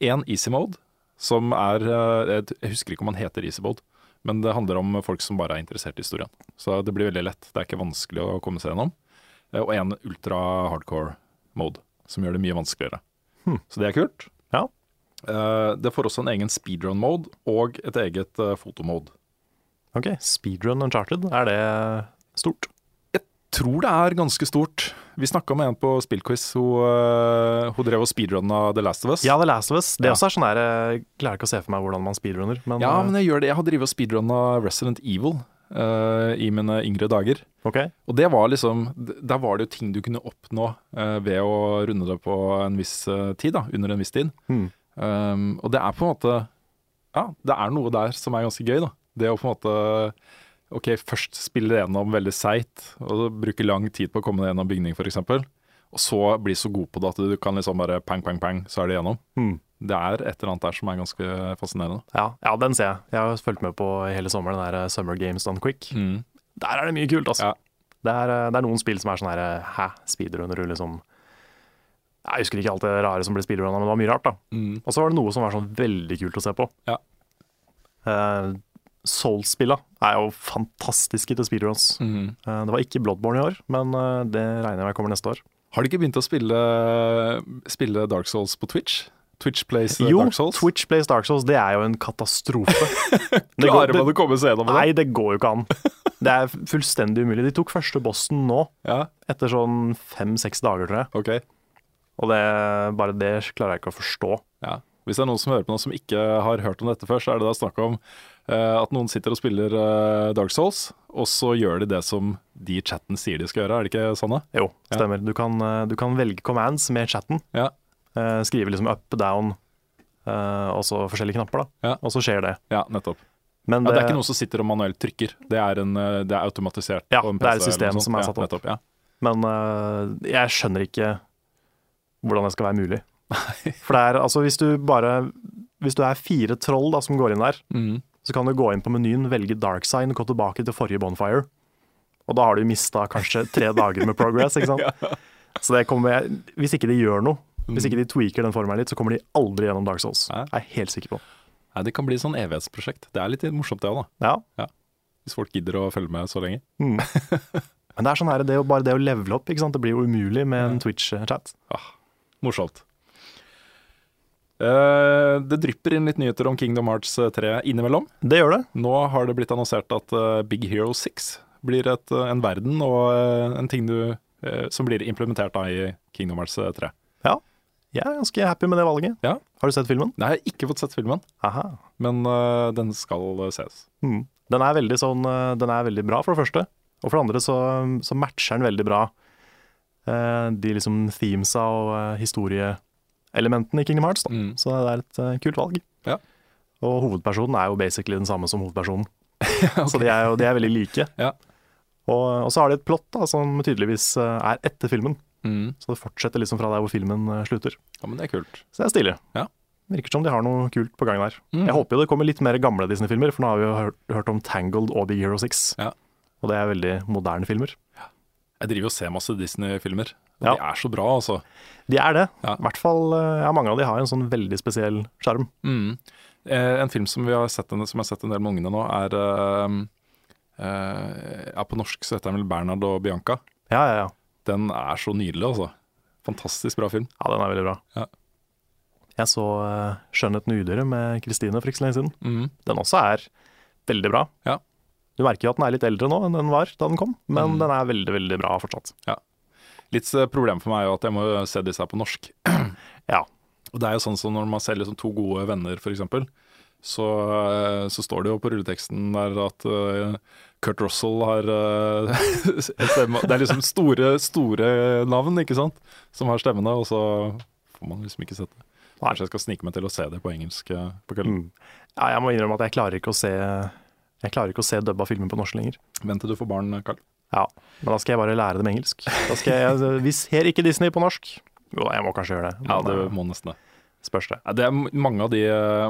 En easy mode, som er eh, Jeg husker ikke om han heter easy mode, men det handler om folk som bare er interessert i historien. Så det blir veldig lett. Det er ikke vanskelig å komme seg gjennom. Eh, Og en ultra hardcore mode, som gjør det mye vanskeligere. Hmm. Så det er kult. Ja. Eh, Det får også en egen speedrun mode og et eget fotomode. OK. Speedrun Uncharted, er det stort? Jeg tror det er ganske stort. Vi snakka med en på spillquiz. Hun, øh, hun drev og speedrunna The Last of Us. Ja, The Last of Us. Det Ja. også er sånn her Jeg klarer ikke å se for meg hvordan man speedrunner, men, Ja, eh, men jeg gjør det. Jeg har drevet og speedrunna Resident Evil Uh, i mine yngre dager. OK. Og det var liksom Der var det jo ting du kunne oppnå uh, ved å runde det på en viss uh, tid, da. Under en viss tid. Hmm. Um, og det er på en måte Ja, det er noe der som er ganske gøy, da. Det å på en måte Ok, først spille det gjennom veldig seigt, og så bruke lang tid på å komme det gjennom bygning, f.eks. Og så bli så god på det at du kan liksom bare pang, pang, pang, så er det gjennom. Hmm. Det er et eller annet der som er ganske fascinerende. Ja, ja, den ser jeg. Jeg har fulgt med på hele sommeren, den der eh, Summer Games Done Quick. Mm. Der er det mye kult, altså. Ja. Det, er, eh, det er noen spill som er sånn her eh, Hæ, speedrunner du liksom Jeg husker ikke alt det rare som ble speedrunna, men det var mye rart, da. Mm. Og så var det noe som var sånn veldig kult å se på. Ja. Eh, Souls-spilla er jo fantastiske til speedruns. Mm. Eh, det var ikke Bloodborne i år, men eh, det regner jeg med kommer neste år. Har de ikke begynt å spille, spille Dark Souls på Twitch? Twitch plays uh, Jo, Dark Souls? Jo, Twitch plays Dark Souls, det er jo en katastrofe. [laughs] Klarer man å komme seg gjennom det? Nei, det går jo ikke an. Det er fullstendig umulig. De tok første bossen nå, Ja, etter sånn fem-seks dager, tror jeg. Okay. Og det, bare det klarer jeg ikke å forstå. Ja. Hvis det er noen som hører på noe som ikke har hørt om dette før, så er det da snakk om eh, at noen sitter og spiller eh, Dark Souls, og så gjør de det som de i chatten sier de skal gjøre. Er det ikke sånn? da? Jo, stemmer. Du, kan, eh, du kan velge commands med chatten. Ja. Eh, skrive liksom up, down, eh, og så forskjellige knapper, da. Ja. Og så skjer det. ja, nettopp. Men Ja, det er ikke noe som sitter og manuelt trykker. Det er, en, eh, det er automatisert. Ja, på en det er et system som er satt opp. Ja, Nettopp, ja. Men uh, jeg skjønner ikke hvordan det skal være mulig. [laughs] For det er altså hvis du bare Hvis du er fire troll da som går inn der, Mhm. Så kan du gå inn på menyen, velge dark sign, gå tilbake til forrige bonfire. Og da har du mista kanskje tre [laughs] dager med progress, ikke sant. Så det kommer Hvis ikke de gjør noe, hvis ikke de tweaker den formelen litt, så kommer de aldri gjennom Dark Souls. Jeg er helt sikker på. Nei, det kan bli sånn evighetsprosjekt. Det er litt morsomt det òg, da. Ja. Hvis folk gidder å følge med så lenge. [laughs] Men det er sånn her, det er jo bare det å levele opp, ikke sant. Det blir jo umulig med en Twitch-chat. Morsomt. Eh, det drypper inn litt nyheter om Kingdom Hearts 3 innimellom. Det gjør det. Nå har det blitt annonsert at uh, Big Hero 6 blir et, uh, en verden og eh, en ting du, eh, som blir implementert da i Kingdom Hearts 3. Ja. Jeg er ganske happy med det valget. Ja. Har du sett filmen? Nei, jeg har ikke fått sett filmen, Aha. men eh, den skal eh, ses. Mm. Den er veldig sånn eh, Den er veldig bra, for det første. Og for det andre så, så matcher den veldig bra eh, de liksom themesa og eh, historieelementene i Kingdom Hearts. Da. Mm. Så det er et uh, kult valg. Ja. Og hovedpersonen er jo basically den samme som hovedpersonen. [laughs] Så de er jo de er veldig like. Ja. Og, og så har de et plott da, som tydeligvis eh, er etter filmen. Mm. Så det fortsetter liksom fra der hvor filmen eh, slutter. Ja, men det er kult. Så det er stilig. Ja. Virker som de har noe kult på gang der. Mm. Jeg håper jo det kommer litt mer gamle Disney-filmer, for nå har vi jo hørt, hørt om Tangled og Big Hero 6. Ja. Og det er veldig moderne filmer. Jeg driver og ser masse Disney-filmer. Ja. De er så bra, altså. De er det. Ja. I hvert fall, eh, ja, mange av de har en sånn veldig spesiell sjarm. Mm. Eh, en film som, vi har sett en, som jeg har sett en del med ungene nå, er eh, eh, På norsk så heter den vel Bernhard og Bianca. Ja, ja, ja. Den er så nydelig, altså. Fantastisk bra film. Ja, den er veldig bra. Ja. Jeg så uh, 'Skjønnheten og udyret' med Kristine for ikke så lenge siden. Mm. Den også er veldig bra. Ja. Du merker jo at den er litt eldre nå enn den var da den kom, men Mm. den er veldig, veldig bra fortsatt. Litt eh, problem for meg er jo at jeg må se disse her på norsk. [clears throat] Ja. Og det er jo sånn som når man ser liksom to gode venner, f.eks., så, eh, så står det jo på rulleteksten der at eh, Kurt Russell har [laughs] stemme. Det er liksom store, store navn, ikke sant, som har stemmene, og så får man liksom ikke sett det. Kanskje jeg skal snike meg til å se det på engelsk på kvelden. Mm. ja, jeg må innrømme at jeg klarer ikke å se Jeg klarer ikke å se dubba filmer på norsk lenger. Vent til du får barn, Karl. Ja, men da skal jeg bare lære dem engelsk. Da skal jeg, Vi ser ikke Disney på norsk. Jo, jeg må kanskje gjøre det. Ja, det eh, må nesten det. spørs det. Ja, det er, mange, av de,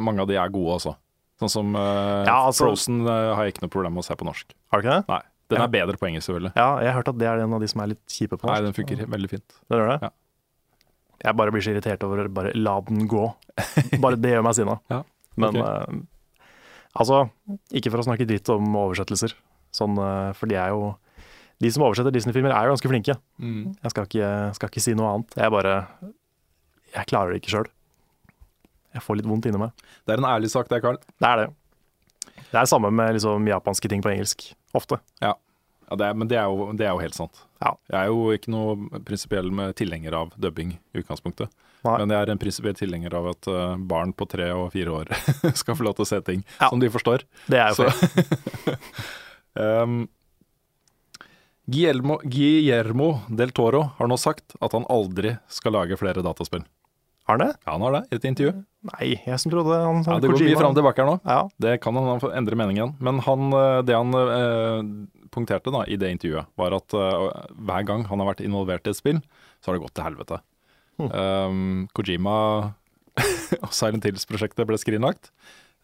mange av de er gode, altså. Sånn som uh, Ja, altså- Frozen uh, har jeg ikke noe problem med å se på norsk. Har du ikke det? Nei, Den er bedre på engelsk, selvfølgelig. Ja, jeg har hørt at det er en av de som er litt kjipe på norsk. Nei, den funker veldig fint. Det gjør det? Ja. Jeg bare blir så irritert over bare la den gå. Bare det gjør meg sinna. Ja, Men ok. Altså, ikke for å snakke dritt om oversettelser, sånn, eh, for de er jo De som oversetter Disney-filmer er jo ganske flinke. Mm. Jeg skal ikke, skal ikke si noe annet. Jeg bare Jeg klarer det ikke sjøl. Jeg får litt vondt inni meg. Det er en ærlig sak, det, Karl. Det er det. Det er det samme med liksom japanske ting på engelsk. Ofte. Ja, ja det er, men det er, jo, det er jo helt sant. Ja. Jeg er jo ikke noe prinsipiell med tilhenger av dubbing i utgangspunktet. Nei. Men jeg er en prinsipiell tilhenger av at eh, barn på tre og fire år [laughs] skal få lov til å se ting Ja. som de forstår. Det er jo Så- Um, [laughs] Guillermo, Guillermo del Toro har nå sagt at han aldri skal lage flere dataspill. Har han det? Ja, han har det, i et intervju. Nei, jeg som trodde han Ja, det går mye fram og tilbake her nå. Ja. Det kan han endre mening igjen. Men han, eh, det han eh, punkterte da, i det intervjuet, var at eh, hver gang han har vært involvert i et spill, så har det gått til helvete. Um, Kojima [laughs] og Silent Hills-prosjektet ble skrinlagt.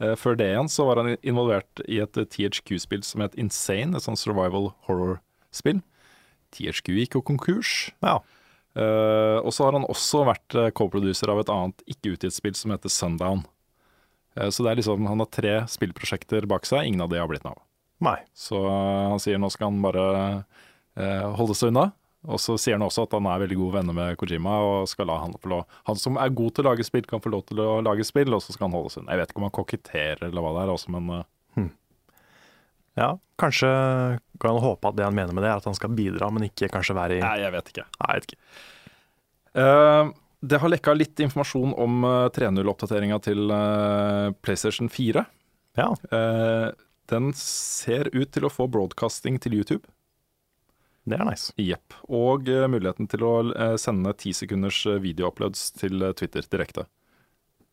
Uh, før det igjen så var han involvert i et THQ-spill som het Insane, et sånt survival horror-spill. THQ gikk jo konkurs. ja. Uh, og så har han også vært eh, co-producer av et annet ikke-utgitt spill som heter Sundown. Uh, så det er liksom, han har tre spillprosjekter bak seg, ingen av de har blitt noe av. Nei. Så eh, han sier nå skal han bare eh, holde seg unna. Og så sier han også at han er veldig gode venner med Kojima, og skal la han få lov Han som er god til å lage spill, kan få lov til å lage spill, og så skal han holde seg. Jeg vet ikke om han koketterer eller hva det er, også, men hmm. Ja, kanskje, Kan han håpe at det han mener med det, er at han skal bidra, men ikke kanskje være i Nei, jeg vet ikke. Nei, jeg vet ikke. Uh, det har lekka litt informasjon om uh, 3.0-oppdateringa til uh, PlayStation 4. Ja. Eh, den ser ut til å få broadcasting til YouTube. Det er nice. Jepp. Og eh, muligheten til å eh, sende ti sekunders eh, videouploads til Twitter direkte.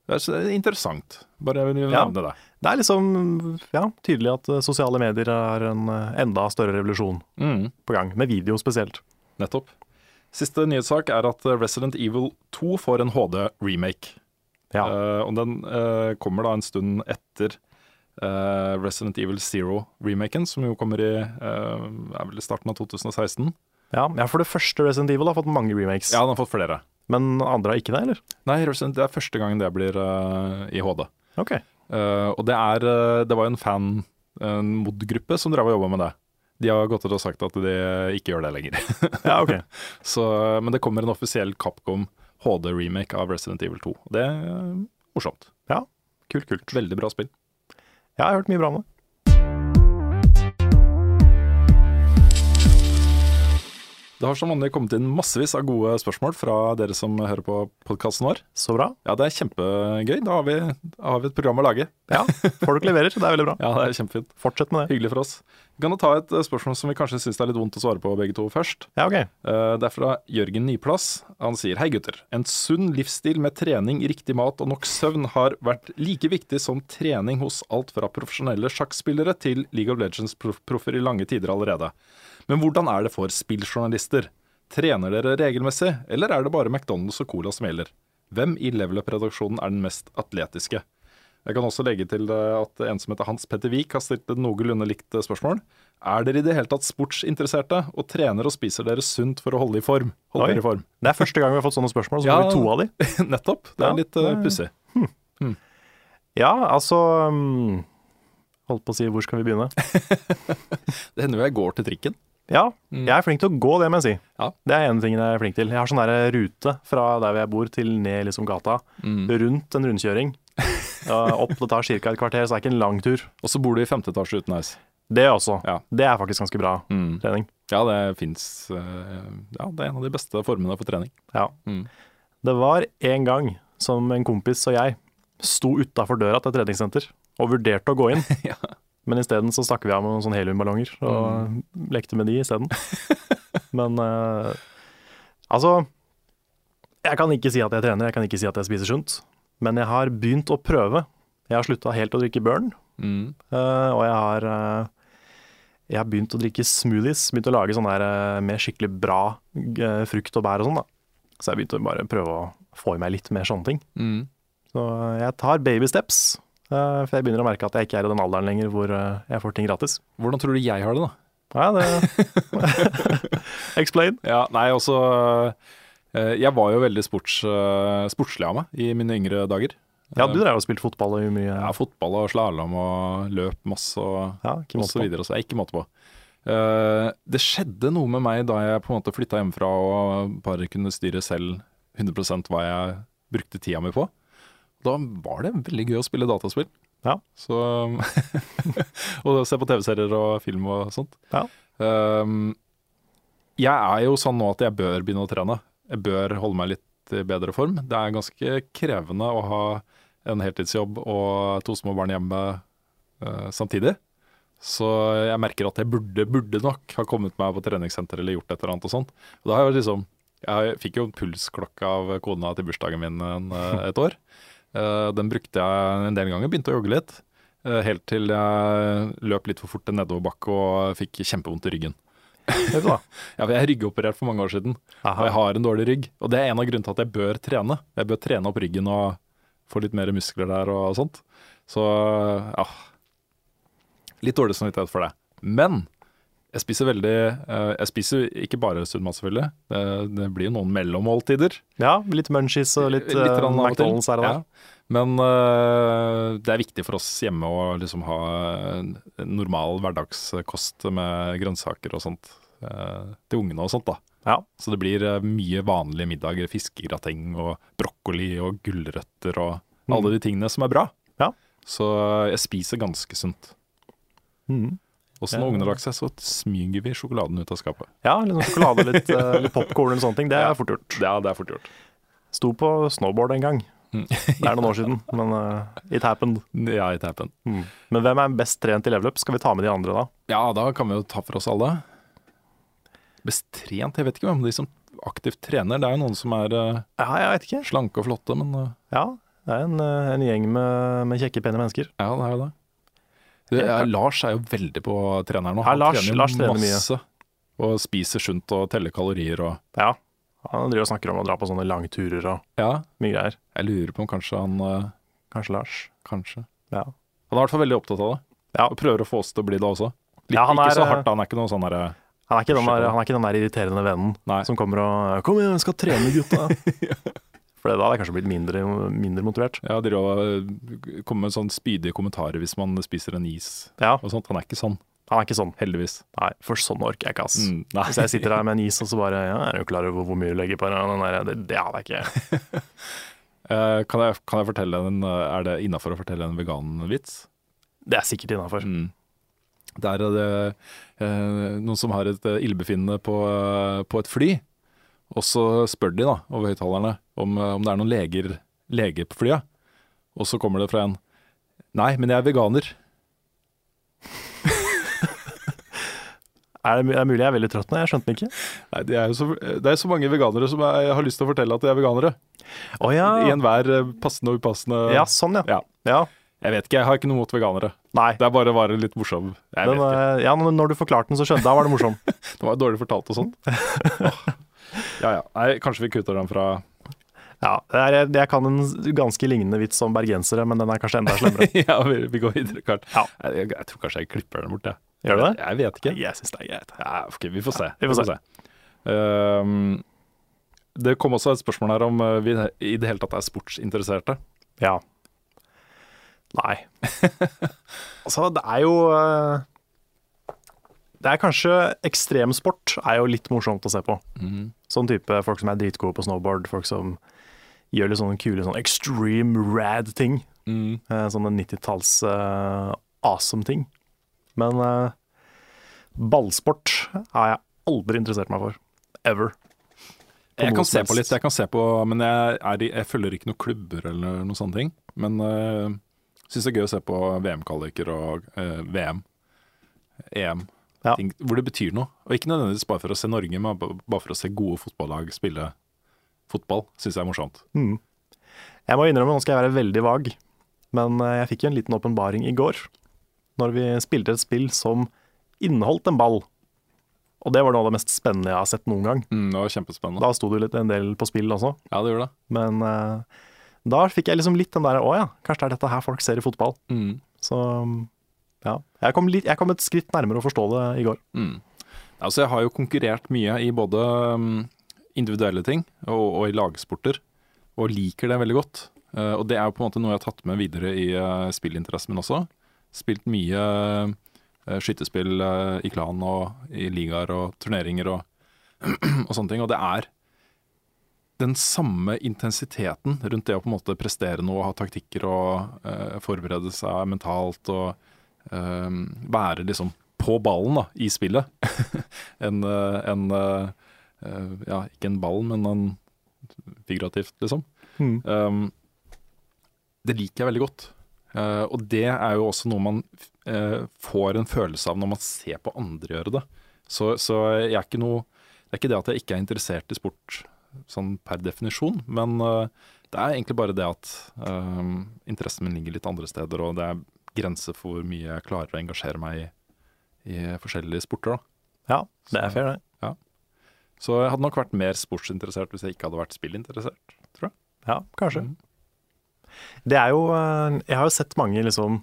Det er er interessant. Bare jeg vil Ja. nevne det. Det er liksom ja, tydelig at sosiale medier er en enda større revolusjon Mm, på gang, med video spesielt. nettopp. Siste nyhetssak er at Resident Evil 2 får en HD-remake. Ja. Uh, og den uh, kommer da en stund etter eh, Resident Evil Zero-remaken, som jo kommer i uh, er starten av 2016. Ja, ja, for det første Resident Evil har fått mange remakes, Ja, den har fått flere. men andre har ikke det, eller? Nei, Resident, det er første gangen det blir uh, i HD. Ok. Og det er Det var jo en fan, en mod-gruppe, som drev og jobba med det. De har gått ut og sagt at de ikke gjør det lenger. [laughs] Ja, ok. Så, men det kommer en offisiell Capcom HD-remake av Resident Evil 2. Det er morsomt. Ja, kult, kult. Veldig bra spill. Ja, jeg har hørt mye bra om det. Det har som vanlig kommet inn massevis av gode spørsmål fra dere som hører på podkasten vår. Så bra. Ja, det er kjempegøy. Da har vi, har vi et program å lage. Ja, folk leverer, det er veldig bra. [laughs] Ja, det er kjempefint. Fortsett med det. Hyggelig for oss. Kan da ta et eh, spørsmål som vi kanskje syns er litt vondt å svare på begge to først. Ja, ok. Eh, Det er fra Jørgen Nyplass. Han sier Hei gutter. En sunn livsstil med trening, riktig mat og nok søvn har vært like viktig som trening hos alt fra profesjonelle sjakkspillere til League of Legends-proffer i lange tider allerede. Men hvordan er det for spilljournalister? Trener dere regelmessig, eller er det bare McDonald's og Cola som gjelder? Hvem i Level Up-redaksjonen er den mest atletiske? Jeg kan også legge til eh, at en som heter Hans Petter Wiik har stilt et noenlunde likt eh, spørsmål. Er dere i det hele tatt sportsinteresserte, og trener og spiser dere sunt for å holde i form? Holde i form. Det er første gang vi har fått sånne spørsmål, så Ja. får vi to av de. [laughs] Nettopp. Det Ja, er litt uh, pussig. Hmm. Hmm. Ja, altså um, Holdt på å si, hvor skal vi begynne? [laughs] Det hender jo jeg går til trikken. Ja, jeg er flink til å gå, det må jeg si. Ja. Det er en ting jeg er flink til. Jeg har sånn der rute fra der jeg bor til ned liksom gata, rundt en rundkjøring. [laughs] Opp, det tar ca. et kvarter, så det er ikke en lang tur. Og så bor du i femte etasje uten heis. Det også. Ja. Det er faktisk ganske bra Mm. trening. Ja, det fins Ja, det er en av de beste formene for trening. Ja. Mm. Det var en gang som en kompis og jeg sto utafor døra til et treningssenter og vurderte å gå inn. [laughs] Ja. Men isteden så stakk vi av med noen sånne heliumballonger og lekte med de isteden. [laughs] Men uh, altså Jeg kan ikke si at jeg trener, jeg kan ikke si at jeg spiser sunt. Men jeg har begynt å prøve. Jeg har slutta helt å drikke Burn, Mm. Uh, og jeg har uh, jeg har begynt å drikke smoothies. Begynt å lage sånne der, uh, med skikkelig bra eh, frukt og bær og sånn. da. Så jeg begynte å bare prøve å få i meg litt mer sånne ting. Mm. Så eh, jeg tar baby steps, eh, for jeg begynner å merke at jeg ikke er i den alderen lenger hvor eh, jeg får ting gratis. Hvordan tror du jeg har det, da? Ja, det [laughs] [laughs] Explain. Ja, nei, også eh, Jeg var jo veldig sports, eh, sportslig av meg i mine yngre dager. Ja, du drev og spilte fotball og mye Ja, fotball og slalåm og løp masse og, Ja, ikke og så på. videre. Så jeg ikke måte på. Eh, det skjedde noe med meg da jeg på en måte flytta hjemmefra og bare kunne styre selv 100% hva jeg brukte tida mi på. Da var det veldig gøy å spille dataspill. Ja. Så [laughs] Og se på TV-serier og film og sånt. Ja. Um, jeg er jo sånn nå at jeg bør begynne å trene. Jeg bør holde meg litt i bedre form. Det er ganske krevende å ha en heltidsjobb og to små barn hjemme uh, samtidig. Så jeg merker at jeg burde, burde nok ha kommet meg på treningssenter eller gjort et eller annet og sånt. Og da har jeg liksom Jeg fikk jo en pulsklokke av kona til bursdagen min en, eh, et år. Uh, Den brukte jeg en del ganger, begynte å jogge litt. Helt til jeg løp litt for fort en nedoverbakke og fikk kjempevondt i ryggen. Vet du hva? [laughs] Ja, for Jeg er ryggoperert for mange år siden, og jeg har en dårlig rygg. Og det er en av grunnene til at jeg bør trene. Jeg bør trene opp ryggen og få litt mer muskler der og sånt. Så ja Litt dårlig samvittighet for det. Men jeg spiser veldig eh, Jeg spiser ikke bare sunn mat, selvfølgelig. Det, det blir jo noen mellommåltider. Ja, litt munchies og litt, Litt uh. McDonald's her og der. Ja. Men uh, det er viktig for oss hjemme å liksom ha normal hverdagskost med grønnsaker og sånt til ungene og sånt. da. Ja. Så det blir eh, mye vanlige middager, fiskegrateng og brokkoli og gulrøtter og Mm. alle de tingene som er bra. Ja. Så jeg spiser ganske sunt. Mm. Og så når ungene har lagt seg, så smyger vi sjokoladen ut av skapet. Ja, litt sånn sjokolade, litt, uh, [laughs] litt popkorn eller sånne ting. Det er fort gjort. Ja, det er fort gjort. Sto på snowboard en gang. Mm. Det er noen år siden, [laughs] men uh, it happened. Ja, it happened. Mm. Men hvem er best trent i level up? Skal vi ta med de andre da? Ja, da kan vi jo ta for oss alle. Best trent? Jeg vet ikke hvem de som aktivt trener. Det er jo noen som er uh, Ja, jeg ikke. slanke og flotte, men uh, Ja, det er en, uh, en gjeng med, med kjekke, pene mennesker. ja, det er jo det. det er, Lars er jo veldig på treneren nå. Ja, Lars- Lars trener mye. Og spiser sunt og teller kalorier og Ja. Han driver og snakker om å dra på sånne langturer og Ja, mye greier. jeg lurer på om kanskje han Kanskje Lars. Kanskje. Ja. Han er i hvert fall veldig opptatt av det. Ja. Og prøver å få oss til å bli det også. Litt, Ja, han ikke er, så eh, hardt, han er ikke noe sånn derre Han er ikke den der, er ikke den der irriterende vennen Nei. som kommer og 'Kom igjen, jeg skal trene, gutta'. [laughs] For da hadde jeg kanskje blitt mindre, mindre motivert. Ja, de kommer med sånn spydige kommentarer hvis man spiser en is Ja, og sånt. Han er ikke sånn, Han er ikke sånn. heldigvis. Nei, for sånn orker jeg ikke, ass. Mm. Hvis jeg sitter her med en is og så bare ja, Er du klar over hvor mye du legger på den der? Det, det hadde jeg ikke. uh, [laughs] kan, jeg, kan jeg fortelle en eh, Er det innafor å fortelle en veganvits? Det er sikkert innafor. Mm. Der er det eh, noen som har et eh, illebefinnende på, eh, på et fly. Og så spør de da, over høyttalerne om, eh, om det er noen leger, leger på flyet. Og så kommer det fra en Nei, men jeg er veganer. [laughs] Er det, er mulig jeg er veldig trøtt nå? Jeg skjønte den ikke. Nei, det er så, det er så mange veganere som er, har lyst til å fortelle at de er veganere. Oh, ja. I enhver passende og upassende ja, sånn ja. Ja. ja. Jeg vet ikke, jeg har ikke noe mot veganere. Nei. Det er bare var litt morsom. Jeg Den, vet ikke. eh, ja, men når du forklarte den, så skjønte jeg. Da var det morsom. [laughs] Det var dårlig fortalt og sånt. Ja ja. Nei, kanskje vi kutter den fra Ja, det er, jeg kan en ganske lignende vits som bergensere, men den er kanskje enda slemmere. [laughs] Ja, vi, vi går videre, Karl. Ja. Jeg, jeg, jeg tror kanskje jeg klipper den bort, jeg. Gjør du det? Jeg vet ikke. Jeg syns det er greit. Ja, ok, vi får se. vi får se. Um, det kom også et spørsmål her om eh, vi i det hele tatt er sportsinteresserte. Ja. Nei. [laughs] altså, det er jo eh, Det er kanskje Ekstremsport er jo litt morsomt å se på. Sånn type folk som er dritgode på snowboard, folk som gjør litt sånne kule sånn extreme rad ting. Mm. Sånne 90-talls eh, awesome ting. Men uh, ballsport har jeg aldri interessert meg for. Ever. På Jeg kan se på litt, jeg kan se på, men jeg, er, jeg følger ikke noen klubber eller noen sånne ting. Men uh, syns det er gøy å se på VM-kvaliker og eh, VM, EM, Ja. ting, hvor det betyr noe. Og ikke nødvendigvis bare for å se Norge, men bare for å se gode fotballag spille fotball. Syns jeg er morsomt. Jeg må innrømme, nå skal jeg være veldig vag, men eh, jeg fikk jo en liten åpenbaring i går. Når vi spilte et spill som inneholdt en ball. Og det var noe av det mest spennende jeg har sett noen gang. Mm, det var kjempespennende. Da sto det jo litt en del på spill også, Ja, det gjorde det. men eh, da fikk jeg liksom litt den der Å ja, kanskje det er dette her folk ser i fotball. Mm. Så ja. Jeg kom, litt, jeg kom et skritt nærmere å forstå det i går. Altså, jeg har jo konkurrert mye i både um, individuelle ting og, og i lagsporter, og liker det veldig godt. Eh, og det er jo på en måte noe jeg har tatt med videre i uh, spillinteressen min også. Spilt mye eh, i klan og i ligaer og turneringer og, [clears throat] og sånne ting. Og det er den samme intensiteten rundt det å på en måte prestere noe, ha taktikker og uh, forberede seg mentalt og uh, være liksom på ballen da, i spillet. [laughs] en, eh, en Ja, ikke en ball, men en figurativt, liksom. Um, det liker jeg veldig godt. Uh, og det er jo også noe man uh, får en følelse av når man ser på andre gjøre det. Så, så jeg er ikke noe Det er ikke det at jeg ikke er interessert i sport sånn per definisjon, men eh, det er egentlig bare det at eh, interessen min ligger litt andre steder, og det er grenser for hvor mye jeg klarer å engasjere meg i, i forskjellige sporter. da. Ja, det er fair, det. Så jeg hadde nok vært mer sportsinteressert hvis jeg ikke hadde vært spillinteressert, tror jeg. Ja, kanskje. Det er jo eh, Jeg har jo sett mange liksom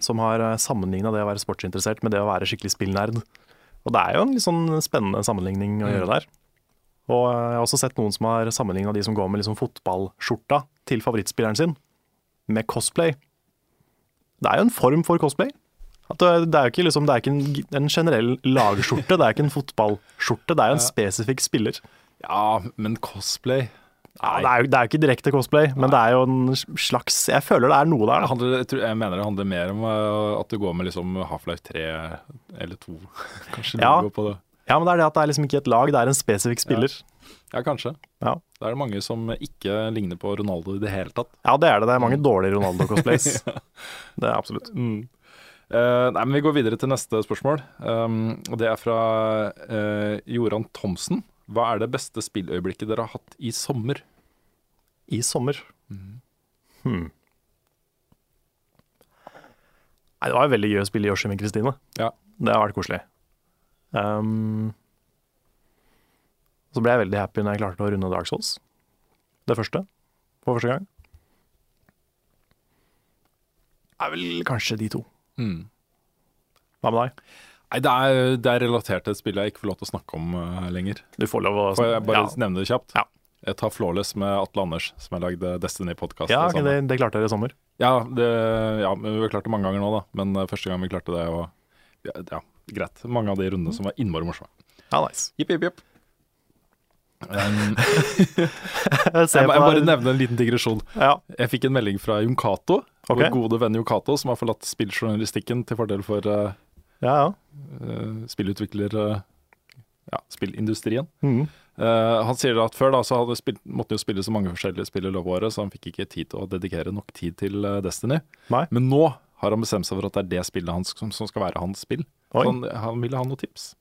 som har sammenligna det å være sportsinteressert med det å være skikkelig spillnerd. Og det er jo en litt sånn spennende sammenligning å gjøre der. Og eh, jeg har også sett noen som har sammenligna de som går med liksom fotballskjorta til favorittspilleren sin, med cosplay. Det er jo en form for cosplay. At det, er jo ikke, liksom, det er ikke en, en generell lagskjorte, det er ikke en fotballskjorte, det er jo en spesifikk spiller. Ja, men cosplay Ja, det, er jo, det er ikke direkte cosplay, men det er jo en slags Jeg føler det er noe der. Handler, jeg, tror, jeg mener det handler mer om uh, at du går med liksom Half-Life 3 eller 2, [laughs] kanskje. Ja. går på det. Ja, men det er det at det er liksom ikke et lag, det er en spesifikk spiller. Ja, kanskje. Ja. Det er det mange som ikke ligner på Ronaldo i det hele tatt. Ja, det er det. Det er mange dårlige Ronaldo-cosplays. [laughs] Det er absolutt. Eh, nei, men Vi går videre til neste spørsmål. Um, og Det er fra uh, Joran Thomsen. Hva er det beste spilløyeblikket dere har hatt i sommer? I sommer. Hmm. Nei, det var veldig gøy å spille Yoshi med Kristine. Ja. Det har vært koselig. Um, så ble jeg veldig happy når jeg klarte å runde Dark Souls. Det første. For første gang. Er vel kanskje de to. Mm. Hva med deg? Nei, det er, det er relatert til et spill jeg ikke får lov til å snakke om uh, lenger. Du får lov å Får jeg bare ja. nevne det kjapt? Ja. Jeg tar Flawless med Atle Anders, som har lagd Destiny-podkast. Ja, det, det klarte dere i sommer. ja, det, ja, vi har klart det mange ganger nå, da. Men uh, første gang vi klarte det, og ja, ja, greit. Mange av de rundene som var innmari morsomme. Ja, nice. Jipp, jipp, jipp. Um, [laughs] [laughs] Jeg jeg, bare nevne en liten digresjon. Ja, Jeg fikk en melding fra Jon Cato, okay. vår gode venn Jon Cato, som har forlatt spilljournalistikken til fordel for uh, ja. ja. eh, spillutvikler... Uh, ja, spillindustrien. Mm. Uh, han sier at før da, så spilt, måtte han jo spille så mange forskjellige spill i løpet av året, så han fikk ikke tid til å dedikere nok tid til Destiny. Nei. Men nå har han bestemt seg for at det er det spillet hans som, som skal være hans spill. Han, han ville ha noen tips.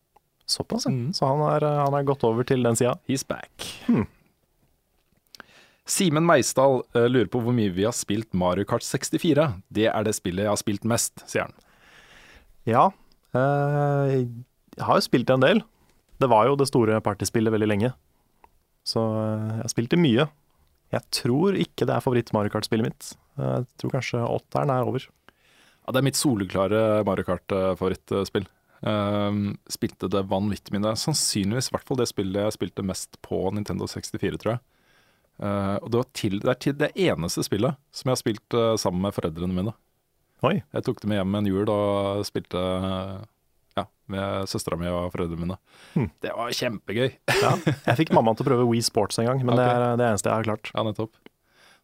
Såpass. Mhm. Så han er, han er gått over til den sida. He's back. Simen Meisdal uh, lurer på hvor mye vi har spilt Mario Kart 64. Det er det spillet jeg har spilt mest, sier han. Ja. uh, jeg har jo spilt en del. Det var jo det store partyspillet veldig lenge. Så uh, jeg spilte mye. Jeg tror ikke det er favoritt-Mario Kart-spillet mitt. Jeg tror kanskje åtteren er over. Ja, det er mitt soleklare Mario Kart-favorittspill. Um, spilte det vanvittig mye. Sannsynligvis i hvert fall det spillet jeg spilte mest på Nintendo 64, tror jeg. Uh, og det, til, det er til det eneste spillet som jeg har spilt uh, sammen med foreldrene mine. Oi. Jeg tok det med hjem en jul og spilte uh, ja, med søstera mi og foreldrene mine. Hmm. Det var kjempegøy. Ja. Jeg fikk mammaen til å prøve Wii Sports en gang, men det er det eneste jeg har klart. Ja, nettopp.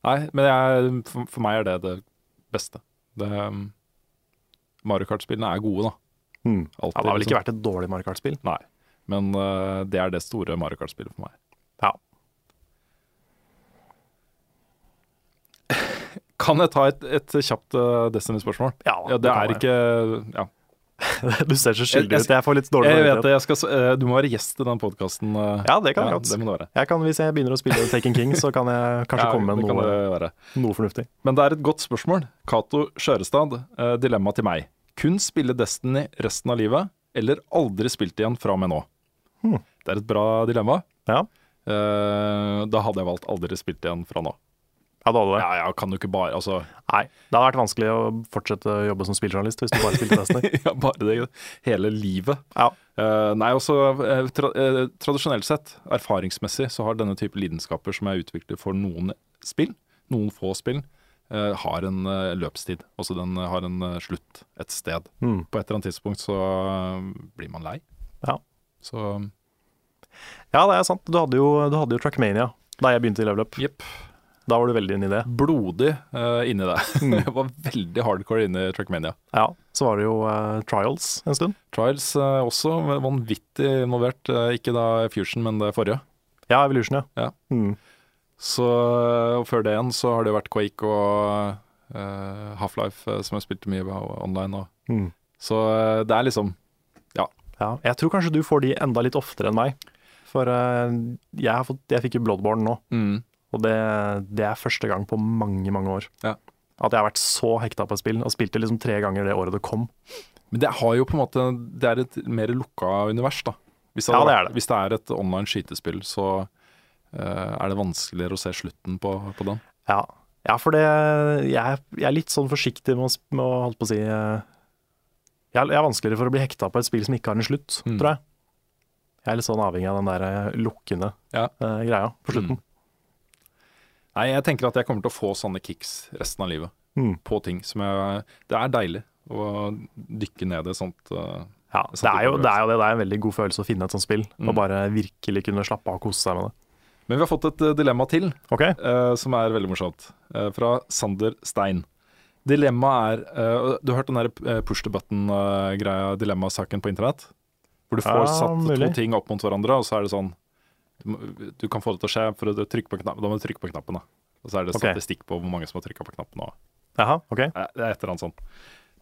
Nei, men jeg, for, for meg er det det beste. Det, um, Mario Kart-spillene er gode, da. Mm. Altid, det har vel liksom. ikke vært et dårlig Mario Kart-spill. Nei, men uh, det er det store Mario Kart-spillet for meg. Ja. Kan jeg ta et, et kjapt uh, Destiny-spørsmål? Ja, Ja, det det er jeg. ikke ja. [laughs] Du ser så skyldig ut. Jeg får litt dårlig samvittighet. eh, du må være gjest i den podkasten. Ja, det kan jeg godt. Jeg kan, hvis jeg begynner å spille Taken King, så kan jeg [laughs] kanskje Ja, komme med noe, noe fornuftig. Men det er et godt spørsmål. Cato Skjørestad, eh, dilemma til meg. Kun spille Destiny resten av livet, eller aldri spilt igjen fra og med nå? Hmm. Det er et bra dilemma. Ja, Eh, da hadde jeg valgt aldri spilt igjen fra nå. Ja det hadde det. Ja, ja, kan du ikke bare Altså, Nei, det hadde vært vanskelig å fortsette å jobbe som spilljournalist hvis du bare spilte Destiny. [laughs] ja, bare det hele livet. Ja. Uh, nei, også uh, tra uh, tradisjonelt sett, erfaringsmessig, så har denne type lidenskaper som jeg utvikler for noen spill, noen få spill, eh, har en eh, løpstid. Altså den eh, har en eh, slutt et sted. Mm. På et eller annet tidspunkt så eh, blir man lei. Ja. Så ja, det er sant. Du hadde jo, du hadde jo Trackmania da jeg begynte i Level Up. jepp. Da var du veldig inne i det. Blodig uh, inni det. [laughs] Mm. jeg var veldig hardcore inne i Trackmania. Ja, Så var det jo uh, Trials en stund. Trials uh, også vanvittig involvert. eh, ikke da Fusion, men det forrige. Ja, Evolution, ja. Ja. Mm. Så og før det igjen så har det jo vært Quake og eh, Half-Life eh, som jeg spilte mye av online. Og. Mm. Så eh, det er liksom ja. Jeg tror kanskje du får de enda litt oftere enn meg. For eh, jeg, har fått, jeg fikk jo Bloodborne nå, og det, det er første gang på mange, mange år. Ja. At jeg har vært så hekta på et spill, og spilte liksom tre ganger det året det kom. Men det har jo på en måte Det er et mer lukka univers, da. Hvis det, Ja, det er det. Hvis det er et online skytespill, så uh, er det vanskeligere å se slutten på, på den. Ja, ja for det jeg, jeg er litt sånn forsiktig med å, med å holdt på å si uh, jeg, jeg er vanskeligere for å bli hekta på et spill som ikke har en slutt, Mm. tror jeg. Jeg er litt sånn avhengig av den der eh, lukkende Ja. uh, greia på slutten. Nei, jeg tenker at jeg kommer til å få sånne kicks resten av livet. Mm. På ting som jeg Det er deilig å dykke ned i sånt. Uh, Ja, det er, jo, det er jo det. Det er en veldig god følelse å finne et sånt spill, Mm. og bare virkelig kunne slappe av og kose seg med det. Men vi har fått et eh, dilemma til, okay. uh, som er veldig morsomt. Uh, fra Sander Stein. Dilemmaet er Du har hørt den der push to button-greia, dilemmasaken på internett? Hvor du får Ja, satt mulig. to ting opp mot hverandre, og så er det sånn Du, du kan få det til å skje for å trykke på knappen. Da må du trykke på knappen, da. Og så er det Ok. statistikk på hvor mange som har trykka på knappen. Og, Jaha, ok. Nei, det er et eller annet sånt.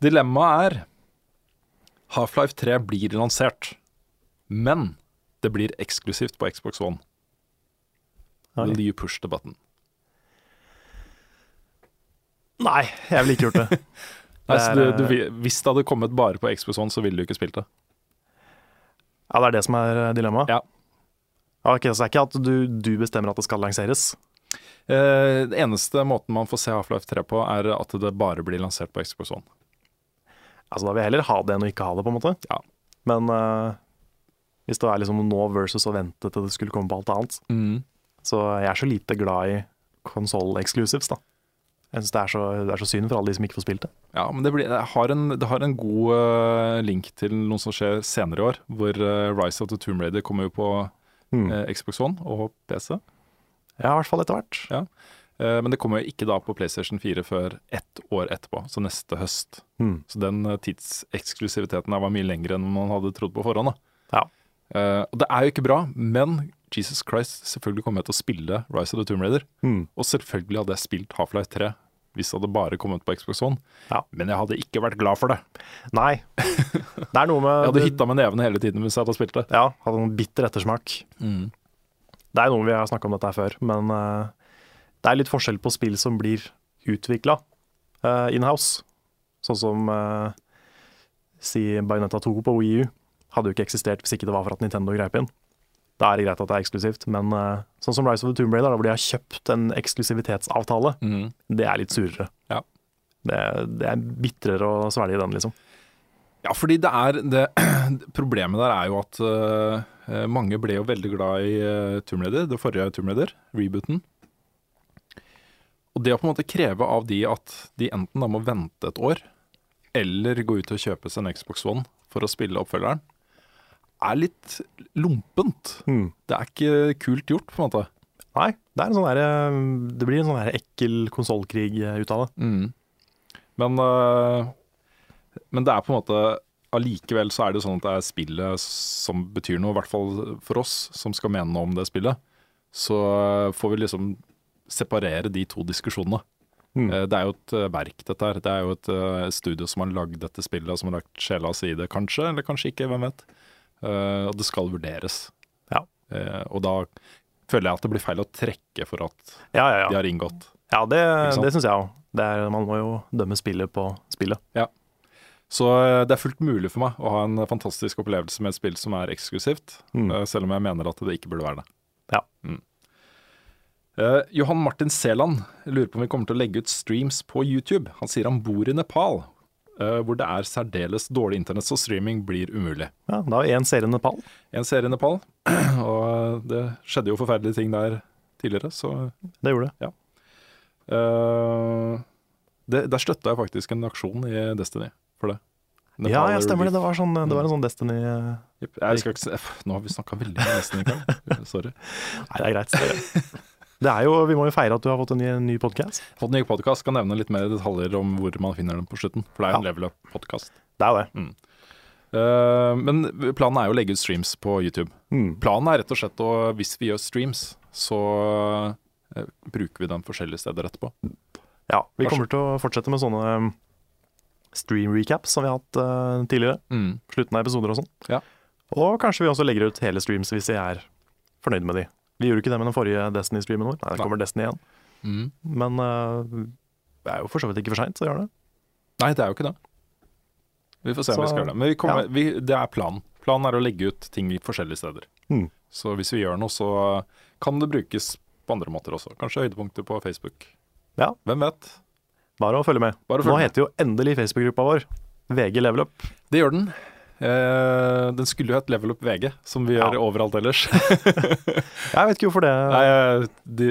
Dilemmaet er Half-Life 3 blir lansert, men det blir eksklusivt på Xbox One. Will okay. you push the button? Nei, jeg ville ikke gjort det. [laughs] Nei, så du, Det er, du, vil- hvis det hadde kommet bare på Xbox One, så ville du ikke spilt det. Ja, det er det som er eh, dilemmaet? Ja. Ok, Så det er ikke at du, du bestemmer at det skal lanseres? Eh, det eneste måten man får se Half-Life 3 på, er at det bare blir lansert på Xbox One. Altså Da vil jeg heller ha det enn å ikke ha det, på en måte. Ja. Men eh, hvis det er liksom nå versus å vente til det skulle komme på alt annet, så jeg er så lite glad i konsoll-exclusives, da. Jeg synes det er, så, det er så synd for alle de som ikke får spilt det. Ja, men det, blir, det, har en, det har en god uh, link til noe som skjer senere i år, hvor uh, Rise of the Tomb Raider kommer jo på Hmm. eh, Xbox One og PC. Ja, i hvert fall etter hvert. Ja. Eh, men det kommer jo ikke da på PlayStation 4 før ett år etterpå, så neste høst. Mm. Så den eh, tidseksklusiviteten der var mye lengre enn man hadde trodd på forhånd. Ja. Eh, og det er jo ikke bra, men Jesus Christ, selvfølgelig kommer jeg til å spille Rise of the Tomb Raider. Mm. Og selvfølgelig hadde jeg spilt Half-Life 3 hvis det hadde bare kommet på Xbox One. Ja. Men jeg hadde ikke vært glad for det. Nei. [laughs] Det er noe med Jeg hadde hitta med nevene hele tiden hvis jeg hadde spilt det. Ja, hadde en bitter ettersmak. Det er noe vi har snakka om dette her før, men uh, det er litt forskjell på spill som blir utvikla inhouse. Sånn som uh, si Bayonetta 2 på Wii U. Hadde jo ikke eksistert hvis ikke det var for at Nintendo greip inn. Da er det greit at det er eksklusivt, men uh, sånn som Rise of the Tomb Raider, da, hvor de har kjøpt en eksklusivitetsavtale, det er litt surere. Ja. Det, det er bitrere å svelge den, liksom. Ja, fordi det er det, [clears throat] Problemet der er jo at uh, mange ble jo veldig glad i uh, Tomb Raider, det forrige Tomb Raider, rebooten. Og det å på en måte kreve av de at de enten da må vente et år, eller gå ut og kjøpe seg en Xbox One for å spille oppfølgeren, er litt lompent. Mm. Det er ikke kult gjort, på en måte. Nei, det, er en sånn der, eh, det blir en sånn der ekkel konsollkrig ut av det. Men, øh, men det er på en måte Allikevel så er det sånn at det er spillet som betyr noe, i hvert fall for oss som skal mene noe om det spillet. Så får vi liksom separere de to diskusjonene. Mm. Eh, Det er jo et verk, dette her. Det er jo et studio som har lagd dette spillet, som har lagt sjela si i det, kanskje, eller kanskje ikke, hvem vet. Eh, Og det skal vurderes. Ja. Eh, Og da føler jeg at det blir feil å trekke for at Ja, ja, de har inngått. ja det, det syns jeg òg. Man må jo dømme spillet på spillet. Ja. Så eh, det er fullt mulig for meg å ha en fantastisk opplevelse med et spill som er eksklusivt, Mm. selv om jeg mener at det ikke burde være det. Ja. Mm. Uh, Johan Martin Seland lurer på om vi kommer til å legge ut streams på YouTube. Han sier han bor i Nepal, hvor det er særdeles dårlig internett, så streaming blir umulig. Ja, Da er én serie i Nepal. En serie i Nepal, [clears throat] og det skjedde jo forferdelige ting der tidligere, så Det gjorde det. eh, det, Der støtta jeg faktisk en aksjon i Destiny for det. Ja, Nepal ja, stemmer det. Det var, sånn, det var en sånn Destiny Nei, Jeg skal ikke nå har vi snakka veldig mye Destiny i kveld. [laughs] Sorry. det er greit. [laughs] Det- er jo, Vi må jo feire at du har fått en ny, ny podkast. Fått en ny podkast. Skal nevne litt mer detaljer om hvor man finner den på slutten. For det er jo en Ja. level up-podkast. Det er det. Mm. Uh, men planen er jo å legge ut streams på YouTube. Mm. Planen er rett og slett å, hvis vi gjør streams, så uh, bruker vi den forskjellige steder etterpå. Ja, Vi Kanskje. kommer til å fortsette med sånne um, stream recaps som vi har hatt uh, tidligere. Slutten av episoder og sånn. Ja. Og kanskje vi også legger ut hele streams hvis vi er fornøyd med de. Vi gjorde ikke det med den forrige Destiny-streamen vår. Nei, det kommer Destiny igjen. Mm. Men uh, det er jo for så vidt ikke for seint å gjøre det. Nei, det er jo ikke det. Vi får se om Så- vi skal gjøre det. Men vi kommer, ja. vi, det er planen. Planen er å legge ut ting i forskjellige steder. Mm. Så hvis vi gjør noe, så kan det brukes på andre måter også. Kanskje høydepunkter på Facebook. Ja. Hvem vet? Bare å følge med. Bare å følge Nå med. heter jo endelig Facebook-gruppa vår VG Level Up. Det gjør den. Eh, den skulle jo hett Level Up VG, som vi gjør Ja. overalt ellers. [laughs] Jeg vet ikke hvorfor det Nei, de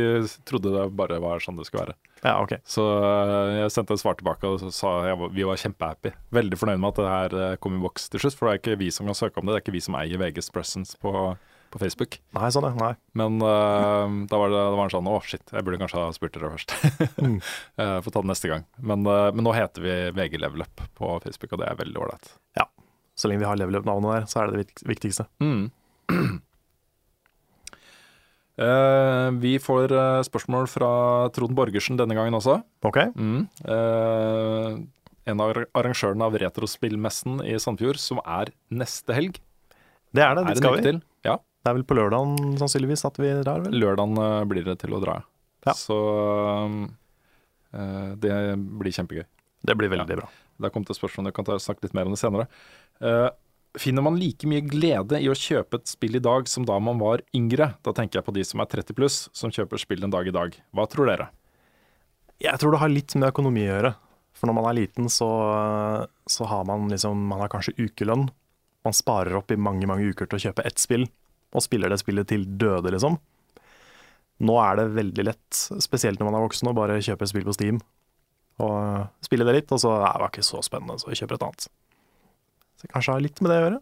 trodde det bare var sånn det skulle være. Ja, ok. Så eh, jeg sendte et svar tilbake og sa jeg vi var kjempehappy. Veldig fornøyd med at det her eh, kom i boks til slutt, for det er ikke vi som kan søke om det. Det er ikke vi som eier VGs presence på på Facebook. Nei, sånn det, Nei. Men uh, da var det, da var han sånn Å, shit, jeg burde kanskje ha spurt dere først. [laughs] Mm. Får ta det neste gang. Men, men nå heter vi VG Level Up på Facebook, og det er veldig ålreit. Så lenge vi har level up-navnet der, så er det det viktigste. Mm. Uh, [clears throat] vi får uh, spørsmål fra Trond Borgersen denne gangen også. Ok? Mm. Uh, en av arrangørene av Retrospillmessen i Sandfjord, som er neste helg. Det er det. Dit det skal vi. til? Ja. Det er vel på lørdagen sannsynligvis at vi drar, vel? Lørdagen blir det til å dra. Ja. Så det blir kjempegøy. Det blir veldig bra. Det kom til spørsmål, jeg kan ta, snakke litt mer om det senere. Eh, finner man like mye glede i å kjøpe et spill i dag som da man var yngre? Da tenker jeg på de som er 30 pluss, som kjøper spill en dag i dag. Hva tror dere? Jeg tror det har litt med økonomi å gjøre. For når man er liten, så, så har man liksom Man har kanskje ukelønn. Man sparer opp i mange, mange uker til å kjøpe ett spill, og spiller det spillet til døde, liksom. Nå er det veldig lett, spesielt når man er voksen, å bare kjøpe et spill på Steam. Og spille det litt, og så er det ikke så spennende, så vi kjøper et annet. Så det kanskje har litt med det å gjøre.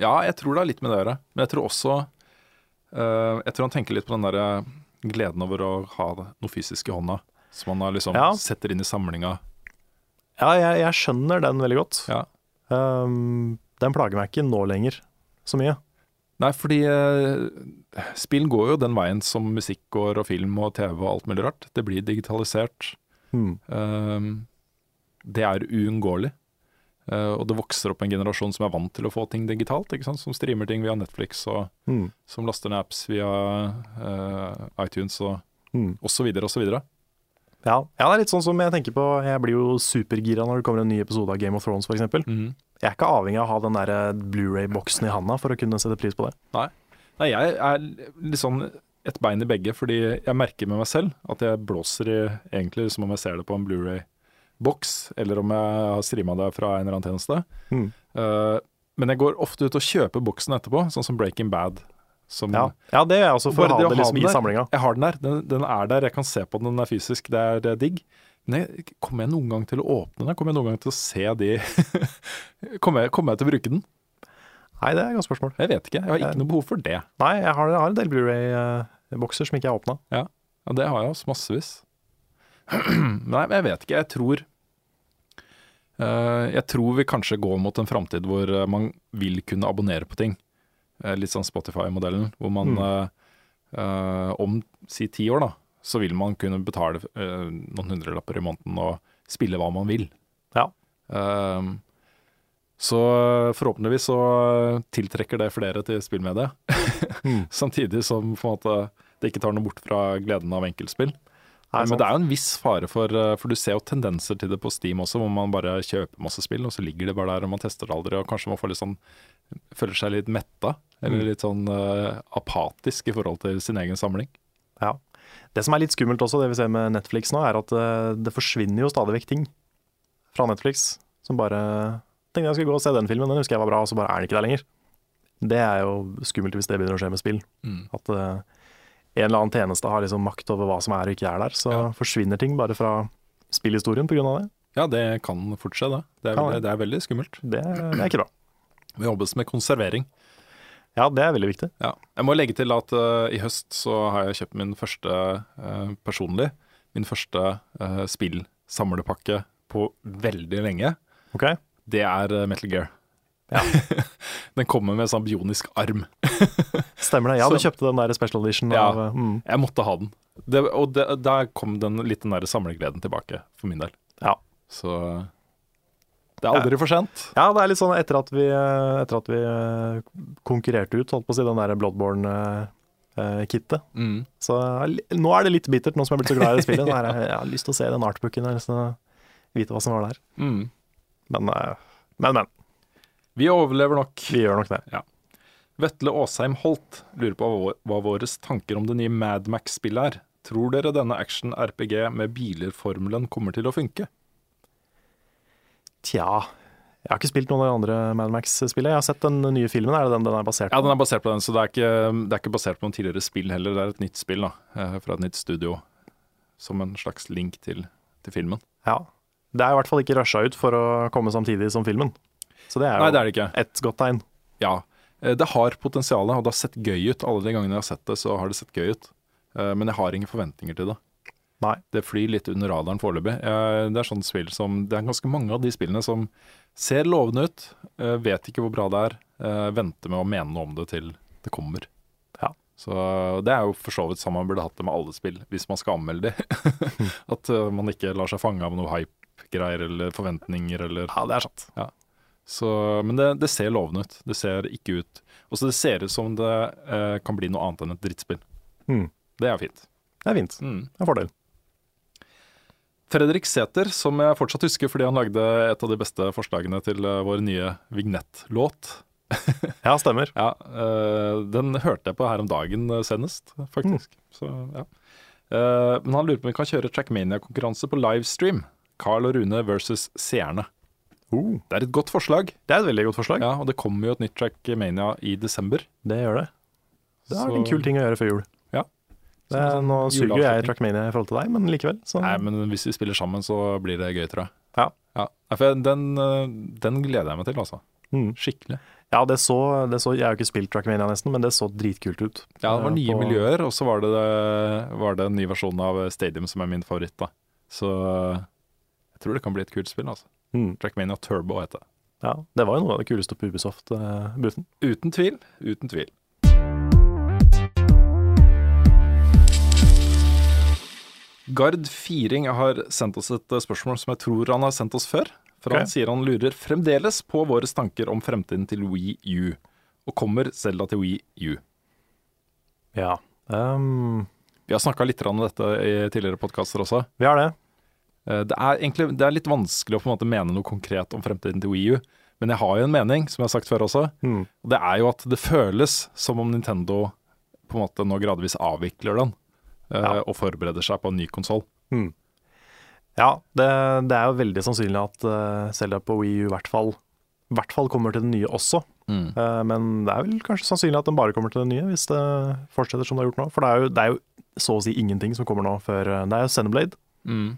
Ja, jeg tror det har litt med det å gjøre. Men jeg tror også uh, Jeg tror han tenker litt på den derre gleden over å ha noe fysisk i hånda. Som han liksom Ja. setter inn i samlinga. Ja, jeg, jeg skjønner den veldig godt. Ja. Um, den plager meg ikke nå lenger så mye. Nei, fordi uh, spill går jo den veien som musikk går, og film og TV og alt mulig rart. Det blir digitalisert. Hmm. Um, det er uunngåelig. Eh, og det vokser opp en generasjon som er vant til å få ting digitalt, som streamer ting via Netflix, og mm. som laster ned apps via uh, iTunes og, mm. og så videre og så videre. Ja. ja, det er litt sånn som jeg tenker på Jeg blir jo supergira når det kommer en ny episode av Game of Thrones, f.eks. Mm. Jeg er ikke avhengig av å ha den der eh, Blu-ray-boksen i handa for å kunne sette pris på det. Nei, jeg er litt sånn et bein i begge, fordi jeg merker med meg selv at jeg blåser i egentlig som om jeg ser det på en Blu-ray-boks, eller om jeg har streama det fra en eller annen tjeneste. Mm. Uh, men jeg går ofte ut og kjøper boksen etterpå, sånn som Breaking Bad. Som, Ja, ja det jeg også, for å ha det liksom i samlinga. Jeg har den der, den, den er der, jeg kan se på den, den er fysisk, det er, det er digg. Men jeg, kommer jeg noen gang til å åpne den? Kommer jeg noen gang til å se de [laughs] kommer, jeg, kommer jeg til å bruke den? Nei, det er et godt spørsmål. Jeg vet ikke, jeg har ikke noe behov for det. Nei, jeg har, jeg har en del Blu-ray-bokser som ikke er åpna. Ja, det har jeg også massevis. [clears throat] Nei, men jeg vet ikke. Jeg tror eh, Jeg tror vi kanskje går mot en framtid hvor eh, man vil kunne abonnere på ting. Eh, litt sånn Spotify-modellen, hvor man mm. eh, om si ti år, da, så vil man kunne betale eh, noen hundrelapper i måneden og spille hva man vil. Ja. Eh, så forhåpentligvis så tiltrekker det flere til spillmediet. Mm. [laughs] Samtidig som måte, det ikke tar noe bort fra gleden av enkeltspill. Nei, Men det er jo en viss fare for eh, For du ser jo tendenser til det på Steam også, hvor man bare kjøper masse spill, og så ligger det bare der, og man tester det aldri, og kanskje man får litt sånn Føler seg litt metta, eller Mm. litt sånn uh, apatisk i forhold til sin egen samling. Ja. Det som er litt skummelt også, det vi ser med Netflix nå, er at eh, det forsvinner jo stadig vekk ting fra Netflix som bare Tenkte jeg skulle gå og se den filmen, den husker jeg var bra, og så bare er den ikke der lenger. Det er jo skummelt hvis det begynner å skje med spill. Mm. At eh, en eller annen tjeneste har liksom makt over hva som er og ikke er der. Så Ja. forsvinner ting bare fra spillhistorien pga. det. Ja, det kan fort skje, det. Det er, veldig, det. det er veldig skummelt. Det, det er ikke bra. Vi jobbes med konservering. Ja, det er veldig viktig. Ja. Jeg må legge til at uh, i høst så har jeg kjøpt min første uh, personlig, min første uh, spillsamlepakke på veldig lenge. Ok? Det er Metal Gear. [laughs] den kommer med sånn bionisk arm. [laughs] Stemmer det. Ja, du kjøpte den der special edition Ja. av eh, mm, Jeg måtte ha den. Det, og det, der kom den litt den der samlegleden tilbake, for min del. Ja. Så det er aldri for sent. Ja, det er litt sånn etter at vi, etter at vi eh, konkurrerte ut, holdt på å si, den der Bloodborne-kittet. Mm. Så eh, nå er det litt bittert, nå som jeg er blitt så glad i det spillet. [laughs] Så jeg, jeg har lyst til å se den artbooken, jeg har lyst til å vite hva som var der. Mm. Men, men, men. Vi overlever nok. Vi gjør nok det. Vetle Aasheim Holt lurer på hva, hva våre tanker om det nye Mad Max-spillet er. Tror dere denne action-RPG med biler-formelen kommer til å funke? Tja. Jeg har ikke spilt noen av de andre Mad Max-spillene. Jeg har sett den nye filmen, er det den den er basert på? Ja, den er basert på den, så det er ikke, det er ikke basert på noen tidligere spill heller. Det er et nytt spill da, eh, fra et nytt studio, som en slags link til, til filmen. Ja. Det er i hvert fall ikke rusha ut for å komme samtidig som filmen. Så det er jo Nei, det er det et godt tegn. Ja, Eh, Det har potensial, og det har sett gøy ut. Alle de gangene jeg har sett det, så har det sett gøy ut. Eh, Men jeg har ingen forventninger til det. Nei. Det flyr litt under radaren foreløpig. Det er sånn spill som Det er ganske mange av de spillene som ser lovende ut, eh, vet ikke hvor bra det er, eh, venter med å mene noe om det til det kommer. Ja. Så det er jo for så vidt sånn man burde hatt det med alle spill, hvis man skal anmelde de. [laughs] At eh, man ikke lar seg fange av noe hype-greier eller forventninger eller Ja, det er sant. Så, men det, det ser lovende ut. Det ser ikke ut Og så det ser ut som det eh, kan bli noe annet enn et drittspill. Mm. Det er fint. Det er fint. Mm. Det er en fordel. Fredrik Sæther, som jeg fortsatt husker fordi han lagde et av de beste forslagene til eh, vår nye vignettlåt. [laughs] Ja, stemmer. Ja, eh, Den hørte jeg på her om dagen eh, senest, faktisk. Så, ja. uh, men han lurer på om vi kan kjøre Trackmania-konkurranse på livestream. Carl og Rune versus seerne. Oh, Det er et godt forslag. det er et veldig godt forslag. Ja, Og det kommer jo et nytt Trackmania i desember. Det gjør det. Det er Så- en kul ting å gjøre før jul. Ja. Det er, nå suger jo jeg. Trackmania i forhold til deg, men likevel. Så. Nei, men hvis vi spiller sammen, så blir det gøy, tror jeg. Ja. ja. For den, eh, den gleder jeg meg til, altså. Mm. Skikkelig. Ja, det så, det så Jeg har jo ikke spilt Trackmania nesten, men det så dritkult ut. Ja, det var Eh, nye på- miljøer, og så var det, var det en ny versjon av Stadium som er min favoritt. da. Så eh, jeg tror det kan bli et kult spill. altså. Mm. Trackmania Turbo heter det. Ja, det var jo noe av det kuleste på Ubisoft-booten. Uten tvil. Uten tvil. Gard Firing har sendt oss et spørsmål som jeg tror han har sendt oss før. For han sier han lurer fremdeles på våre tanker om fremtiden til Wii U. Og kommer Zelda til Wii U? Ja. Um, Vi har snakka litt om dette i tidligere podkaster også. vi har det. Eh, Det er egentlig det er litt vanskelig å på en måte mene noe konkret om fremtiden til Wii U. Men jeg har jo en mening, som jeg har sagt før også. Mm. Og det er jo at det føles som om Nintendo på en måte nå gradvis avvikler den. eh, Ja. Og forbereder seg på en ny konsoll. Ja, det, det er jo veldig sannsynlig at uh, Zelda på Wii U i hvert fall, hvert fall kommer til det nye også. Eh, men det er vel kanskje sannsynlig at den bare kommer til det nye, hvis det fortsetter som det har gjort nå. For det er jo, det er jo så å si ingenting som kommer nå før eh, Det er jo Xenoblade. Mm.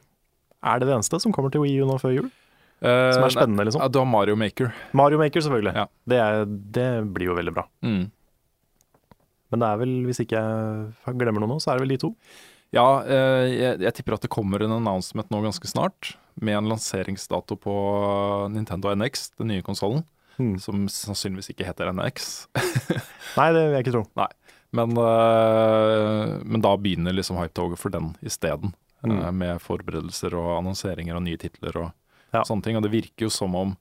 Er det det eneste som kommer til Wii U nå før jul? Eh, Som er spennende, liksom? Ja, du har Mario Maker. Mario Maker, selvfølgelig. Ja. Det, er, det blir jo veldig bra. Mm. Men det er vel, hvis ikke jeg glemmer noe nå, så er det vel de to. Ja, eh, jeg, jeg tipper at det kommer en announcement nå ganske snart, med en lanseringsdato på Nintendo NX, den nye konsollen. Mm. Som sannsynligvis ikke heter NX. [laughs] Nei, det vil jeg ikke tro. Men, eh, men da begynner liksom hypetoget for den isteden. Mm. uh, Med forberedelser og annonseringer av nye titler og Ja. sånne ting. Og det virker jo som om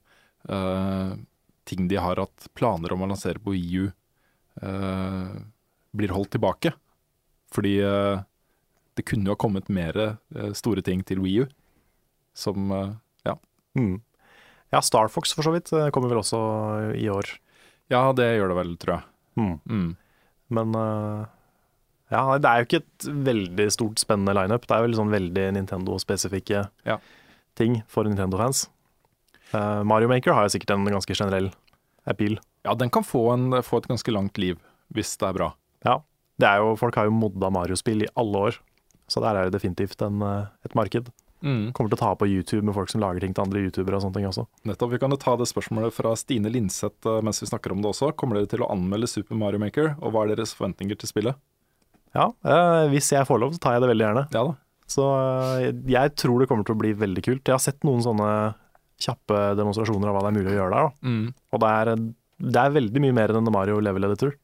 uh, ting de har hatt planer om å lansere på EU, uh, blir holdt tilbake. Fordi eh, det kunne jo ha kommet mer eh, store ting til Wii U. Som eh, Ja. Mm. Ja, Star Fox for så vidt eh, kommer vel også i år. ja, det gjør det vel, tror jeg. Mm. Mm. Men eh, ja, det er jo ikke et veldig stort spennende lineup. Det er jo liksom veldig Nintendo-spesifikke Ja. ting for Nintendo-fans. Uh, Mario Maker har jo sikkert en ganske generell appeal. Ja, den kan få, en, få et ganske langt liv, hvis det er bra. Ja, det er jo, folk har jo modda Mario-spill i alle år, så der er det definitivt en, eh, et marked. Mm. Kommer til å ta på YouTube med folk som lager ting til andre youtubere og sånne ting også. Nettopp, Vi kan jo ta det spørsmålet fra Stine Linseth eh, mens vi snakker om det også. Kommer dere til å anmelde Super Mario Maker, og hva er deres forventninger til spillet? Ja, eh, hvis jeg får lov, så tar jeg det veldig gjerne. Ja da. Så eh, jeg tror det kommer til å bli veldig kult. Jeg har sett noen sånne kjappe demonstrasjoner av hva det er mulig å gjøre der. Mm. Og det er, det er veldig mye mer enn The Mario Level Editor.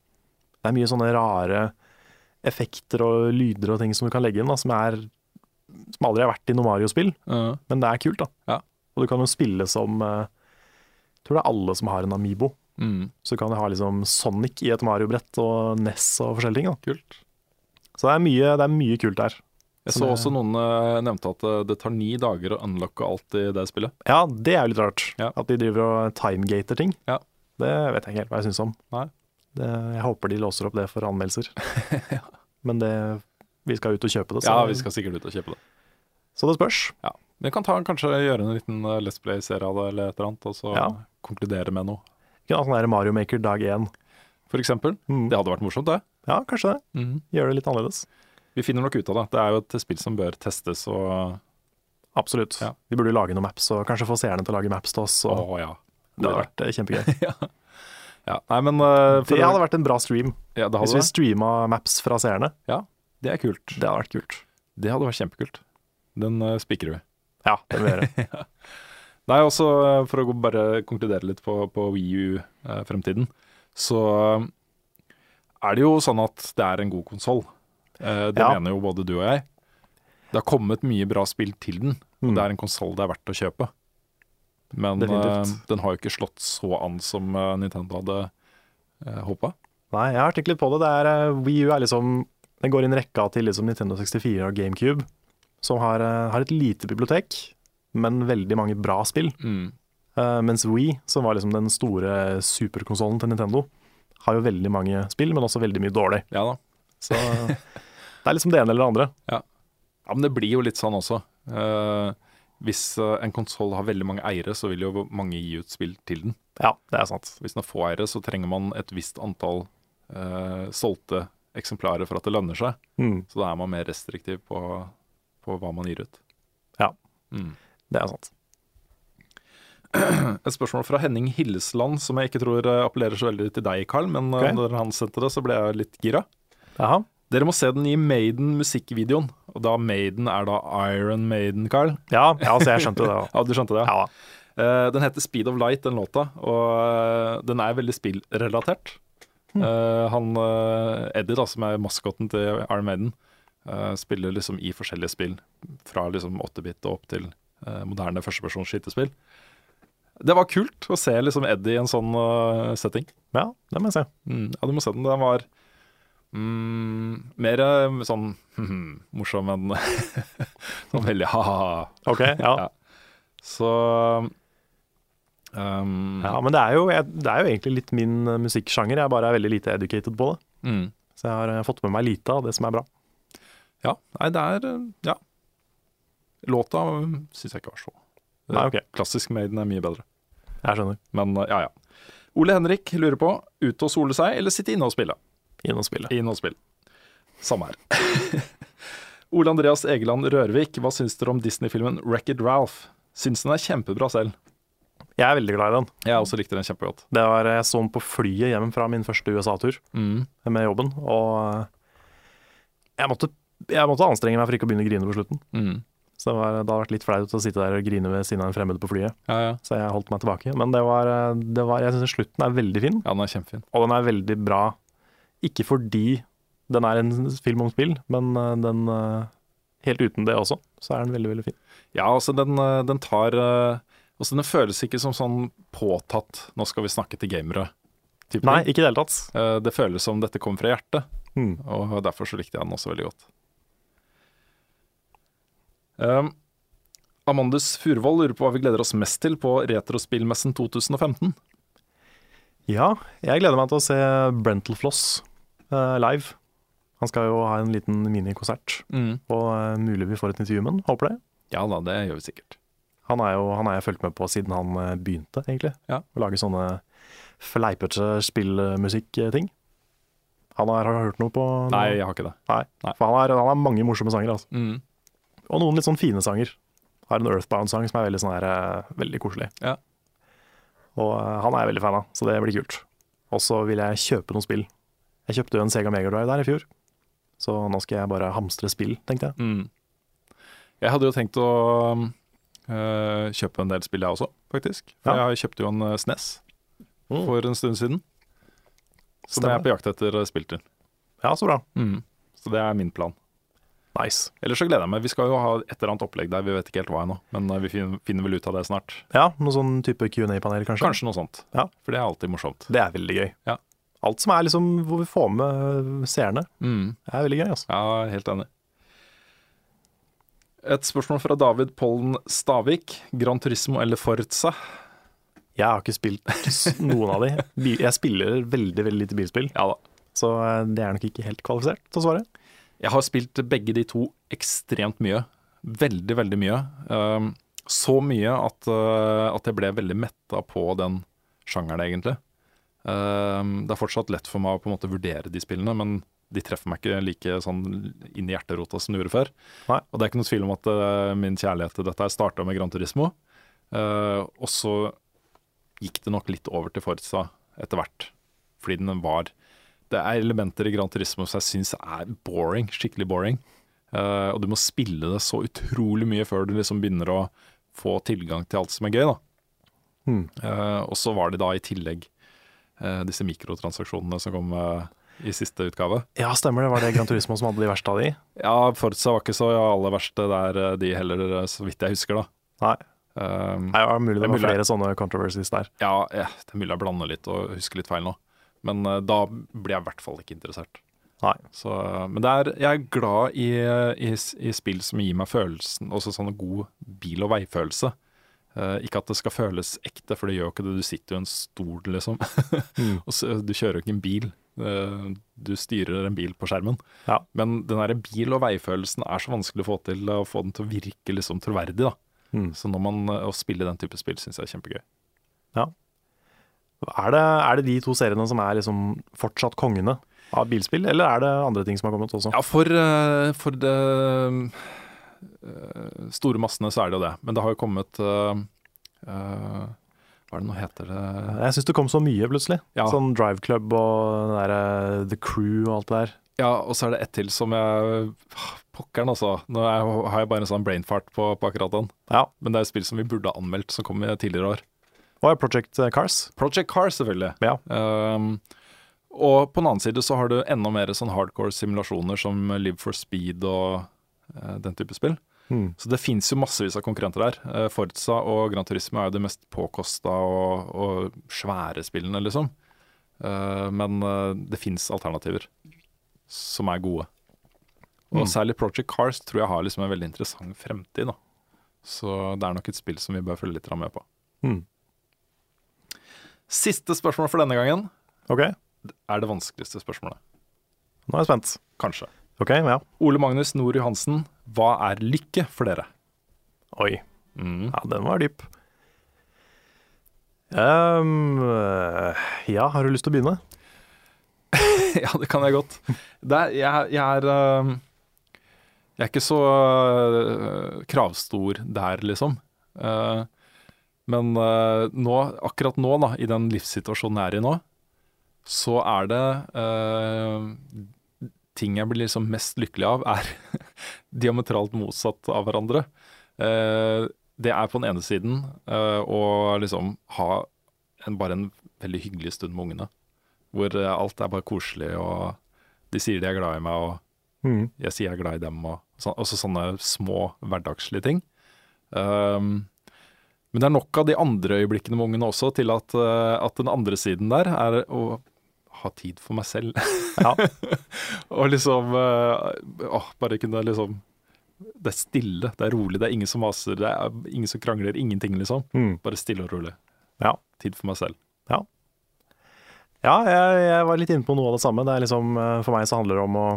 Det er mye sånne rare effekter og lyder og ting som du kan legge inn, da, som, er, som aldri har vært i noe Mario-spill. Uh, Men det er kult, da. Ja. Og du kan jo spille som eh, Jeg tror det er alle som har en Amibo. mm. Så du kan ha liksom Sonic i et Mario-brett og NES og forskjellige ting. Da. Kult. Så det er, mye, det er mye kult der. Jeg så også noen eh, nevnte at eh, det tar ni dager å unlocke alt i det spillet. Ja, det er jo litt rart. Ja. At de driver og timegater ting. Ja. Det vet jeg ikke helt hva jeg syns om. Det, jeg håper de låser opp det for anmeldelser. [laughs] Men det, vi skal ut og kjøpe det, så, Ja, vi skal sikkert ut og kjøpe det. så det spørs. Vi kan ta, kanskje gjøre en liten eh, Let's Play-serie av det, eller et eller annet, og så Ja. konkludere med noe. Kunne ha sånn Mario Maker dag én. For eksempel. Mm. Det hadde vært morsomt, det. Ja, kanskje det. Mhm. Gjøre det litt annerledes. Vi finner nok ut av det. Det er jo et spill som bør testes og Absolutt. Ja. Vi burde lage noen maps, og kanskje få seerne til å lage maps til oss. Og... Og ja. det hadde vært eh, kjempegøy. [laughs] Ja, nei, men uh, Det hadde vært en bra stream. ja, det Hvis vi det. streama maps fra seerne. Ja, det er kult. Det hadde vært kult. Det hadde vært kjempekult. Den uh, spikrer vi. Ja, det vil vi gjøre. [laughs] Nei, også eh, for å bare konkludere litt på, på Wii U-fremtiden, så eh, er det jo sånn at det er en god konsoll. det Ja. mener jo både du og jeg. Det har kommet mye bra spill til den, og Mm. det er en konsoll det er verdt å kjøpe. Men eh, den har jo ikke slått så an som eh, Nintendo hadde uh, håpa. Nei, jeg har tenkt litt på det. det er, Wii U er liksom Den går inn rekka til liksom Nintendo 64 og GameCube, som har, har et lite bibliotek, men veldig mange bra spill. Mm. Mens Wii, som var liksom den store superkonsollen til Nintendo, har jo veldig mange spill, men også veldig mye dårlig. Ja da. Så det er liksom det ene eller det andre. [laughs] Ja, men det blir jo litt sånn også. Uh, hvis eh, en konsoll har veldig mange eiere, så vil jo mange gi ut spill til den. Ja, det er sant. Hvis den har få eiere, så trenger man et visst antall uh, solgte eksemplarer for at det lønner seg. Mm, Så da er man mer restriktiv på, på hva man gir ut. Ja. Mm. det er sant. [clears throat] Et spørsmål fra Henning Hillesland, som jeg ikke tror eh, appellerer så veldig til deg, Carl. Men okay. Når han sendte det, så ble jeg litt gira. Aha. Dere må se den i Maiden-musikkvideoen. Og da Maiden er da Iron Maiden, Carl. Ja, ja, altså jeg skjønte det. [laughs] Ja, du skjønte det? Ja. Eh, den heter Speed of Light, den låta, og eh, den er veldig spillrelatert. Eh, han uh, Eddie, da, som er maskotten til Iron Maiden, eh, spiller liksom i forskjellige spill. Fra liksom 8-bit og opp til eh, moderne førstepersons skytespill. Det var kult å se liksom Eddie i en sånn uh, setting. Ja, det må jeg se. Mm, ja, du må se den. Den var mm, mer sånn sånn [laughs] morsom enn [laughs] sånn veldig ha-ha. Ok, ja. Ja. Så um, ja men det er, jo, det er jo egentlig litt min eh, musikksjanger. Jeg bare er veldig lite educated på det. mm. Så jeg har eh, fått med meg lite av det som er bra. Ja, nei, det er eh, Ja. Låta syns jeg ikke var så Nei, ok. Klassisk Maiden er mye bedre. Jeg skjønner. Men eh, ja, ja. Ole Henrik lurer på ute og sole seg eller sitte inne og spille. Inne og spille. Inne og spille. Samme her. [laughs] Ole Andreas Egeland Rørvik, hva syns dere om Disney-filmen Wreck-It Ralph? Syns den er kjempebra selv. Jeg er veldig glad i den. Jeg også likte den kjempegodt. Det var, jeg så den på flyet hjem fra min første USA-tur Mm. med jobben, og eh, jeg måtte, jeg måtte anstrenge meg for ikke å begynne å grine på slutten. Mm. Så det, var, det hadde vært litt flaut å sitte der og grine ved siden av en fremmed på flyet, Ja, ja. så jeg holdt meg tilbake. Men det var, det var jeg syns slutten er veldig fin, ja, den er kjempefin. og den er veldig bra. Ikke fordi den er en film om spill, men eh, den eh, helt uten det også, så er den veldig, veldig fin. Ja, altså den, eh, den tar Altså Den føles ikke som sånn påtatt 'nå skal vi snakke til gamere'. Typen. Nei, ikke i det hele tatt. Det føles som dette kommer fra hjertet, Mm. og derfor så likte jeg den også veldig godt. Um, Amandus Furvold lurer på hva vi gleder oss mest til på Retrospillmessen 2015. Ja, jeg gleder meg til å se Brental Floss uh, live. Han skal jo ha en liten minikonsert, og uh, mulig vi får et intervju med han. Håper det. Ja da, det gjør vi sikkert. Han er jo han har jeg fulgt med på siden han eh, begynte, egentlig. Ja. Å lage sånne fleipete spillmusikkting. Han har, har hørt noe på noe? Nei, jeg har ikke det. Nei. Nei. For han har, han har mange morsomme sanger, altså. Mm. Og noen litt sånn fine sanger. Har en Earthbound-sang som er veldig sånn her, eh, veldig koselig. Ja. Og eh, han er jeg veldig fan av, så det blir kult. Og så vil jeg kjøpe noen spill. Jeg kjøpte jo en Sega Mega Drive der i fjor, så nå skal jeg bare hamstre spill, tenkte jeg. Mm. Jeg hadde jo tenkt å eh, kjøpe en del spill, jeg også, faktisk. For Ja. jeg kjøpte jo en SNES Mm. for en stund siden. Som Stemmer. jeg er på jakt etter spill til. Ja, så bra. Mm. Så det er min plan. Nice. Ellers så gleder jeg meg. Vi skal jo ha et eller annet opplegg der, vi vet ikke helt hva ennå. Men eh, vi finner vel ut av det snart. Ja, noe sånn type Q&A-panel, kanskje? Kanskje noe sånt. Ja. For det er alltid morsomt. Det er veldig gøy. Ja. Alt som er liksom hvor vi får med seerne, Mm. er veldig gøy, altså. Ja, helt enig. Et spørsmål fra David Pollen Stavik. Gran Turismo eller Forza? Jeg har ikke spilt noen av de. Jeg spiller veldig, veldig lite bilspill, Ja da. så eh, det er nok ikke helt kvalifisert til å svare. Jeg har spilt begge de to ekstremt mye. Veldig, veldig mye. Um, så mye at, uh, at jeg ble veldig metta på den sjangeren, egentlig. Um, det er fortsatt lett for meg å på en måte vurdere de spillene, men de treffer meg ikke like sånn inn i hjerterota som de gjorde før. Nei. Og det er ikke noe tvil om at uh, min kjærlighet til dette starta med Gran Turismo. Uh, og så gikk det nok litt over til Forza etter hvert. Fordi den var Det er elementer i Gran Turismo som jeg syns er boring. Skikkelig boring. Uh, og du må spille det så utrolig mye før du liksom begynner å få tilgang til alt som er gøy, da. Hmm. Uh, og så var det da i tillegg uh, disse mikrotransaksjonene som kom i siste utgave. Ja, stemmer det. Var det Gran Turismo som hadde de verste av de? [laughs] Ja, Forza var ikke så aller verste der, de heller, så vidt jeg husker, da. Nei. Um, Nei, det var mulig det er var flere sånne controversies der. ja, ja, det er mulig jeg blander litt og husker litt feil nå. Men eh, da blir jeg i hvert fall ikke interessert. Så, eh, men er, jeg er glad i, i, i spill som gir meg følelsen, også sånn god bil- og veifølelse. Uh, ikke at det skal føles ekte, for det gjør jo ikke det. Du sitter jo i en stol, liksom. [laughs] og så, du kjører jo ikke en bil. Uh, du styrer en bil på skjermen. Ja. Men den der bil- og veifølelsen er så vanskelig å få til, å få den til å virke liksom troverdig. da. Mm. Så når man, å spille den type spill syns jeg er kjempegøy. Er det, er det de to seriene som er liksom fortsatt kongene av bilspill, eller er det andre ting som har kommet også? Ja, for, eh, for det eh, store massene så er det jo det. Men det har jo kommet uh, Hva er det nå heter det Jeg syns det kom så mye plutselig. Ja. Sånn Drive Club og der, The Crew og alt det der. Ja, og så er det ett til som jeg Pokkeren, altså. Nå har jeg bare en sånn brainfart på, på akkurat den. Ja. Men det er et spill som vi burde ha anmeldt, som kom i tidligere år. Og Project Cars. Project Cars, selvfølgelig. Ja. Um, og på den annen side så har du enda mer sånn hardcore simulasjoner som Live for Speed og uh, den type spill. Mm. Så det fins jo massevis av konkurrenter der. Uh, Forza og Gran Turisme er jo de mest påkosta og, og svære spillene, liksom. Uh, men eh, det fins alternativer som er gode. Og Mm. særlig Project Cars tror jeg har liksom en veldig interessant fremtid. da. Så det er nok et spill som vi bør følge litt med på. Mm. Siste spørsmål for denne gangen OK, er det vanskeligste spørsmålet. nå er jeg spent. Kanskje. OK, ja. Ole Magnus Nord Johansen, hva er lykke for dere? Oi. Mm. Ja, den var dyp. Um, ja, har du lyst til å begynne? [laughs] ja, det kan jeg godt. Det er, jeg, jeg er Jeg er ikke så øh, kravstor der, liksom. Eh, men øh, nå, akkurat nå, da, i den livssituasjonen jeg er i nå, så er det uh, Ting jeg blir liksom mest lykkelig av, er [laughs] diametralt motsatt av hverandre. Uh, det er på den ene siden uh, å liksom ha en, bare en veldig hyggelig stund med ungene. Hvor eh, alt er bare koselig, og de sier de er glad i meg, og Mm. jeg sier jeg er glad i dem, og så, også sånne små hverdagslige ting. Um, men det er nok av de andre øyeblikkene med ungene også til at, eh, at den andre siden der er å ha tid for meg selv. Ja. [laughs] og liksom eh, åh, Bare kunne liksom Det er stille, det er rolig, det er ingen som maser, det er ingen som krangler, ingenting, liksom. Mm. Bare stille og rolig. Ja. Tid for meg selv. Ja, jeg, jeg var litt inne på noe av det samme. Det er liksom, eh, for meg så handler det om å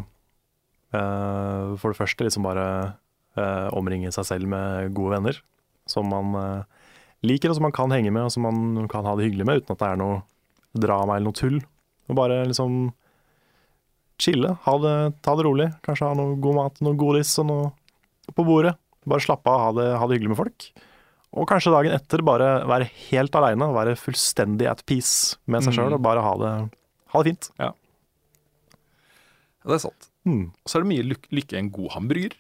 for det første liksom bare omringe seg selv med gode venner. Som man liker, og som man kan henge med, og som man kan ha det hyggelig med, uten at det er noe drama eller noe tull. Og bare liksom chille, ha det, ta det rolig. Kanskje ha noe god mat, noe godis og noe på bordet. Bare slappe av, ha det, ha det hyggelig med folk. Og kanskje dagen etter bare være helt aleine, være fullstendig at peace med seg Mm. sjøl og bare ha det, ha det fint. Ja, det er sant. Mm. Og så er det mye lyk lykke i en god hamburger.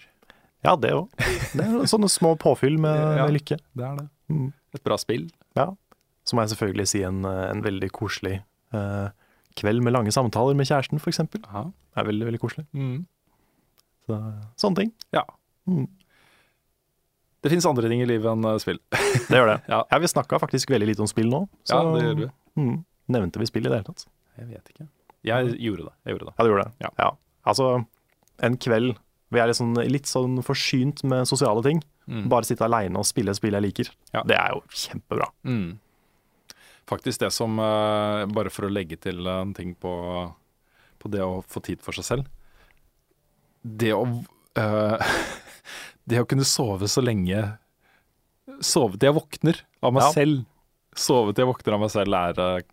Ja, det òg. Det sånne små påfyll med, [laughs] Ja. med lykke. Det er det. Mm. Et bra spill. Ja. Så må jeg selvfølgelig si en, eh, en veldig koselig uh, kveld med lange samtaler med kjæresten, f.eks. Det er veldig, veldig koselig. Mm. Så, sånne ting. ja. Mm. Det fins andre ting i livet enn eh, spill. [laughs] Det gjør det. [laughs] Ja. Ja, Vi snakka faktisk veldig lite om spill nå. Så Ja, det gjør vi. Mm, nevnte vi spill i det hele tatt? Jeg vet ikke. Jeg gjorde det. Jeg gjorde det. Ja, du gjorde det. Ja. Altså, en kveld vi er litt sånn, litt sånn forsynt med sosiale ting. Mm. Bare sitte aleine og spille spill jeg liker. Ja. Det er jo kjempebra. Mm. Faktisk det som eh, Bare for å legge til en ting på, på det å få tid for seg selv. Det å eh, [laughs] Det å kunne sove så lenge Sove til jeg våkner av meg Ja. selv. Sove til jeg våkner av meg selv er eh,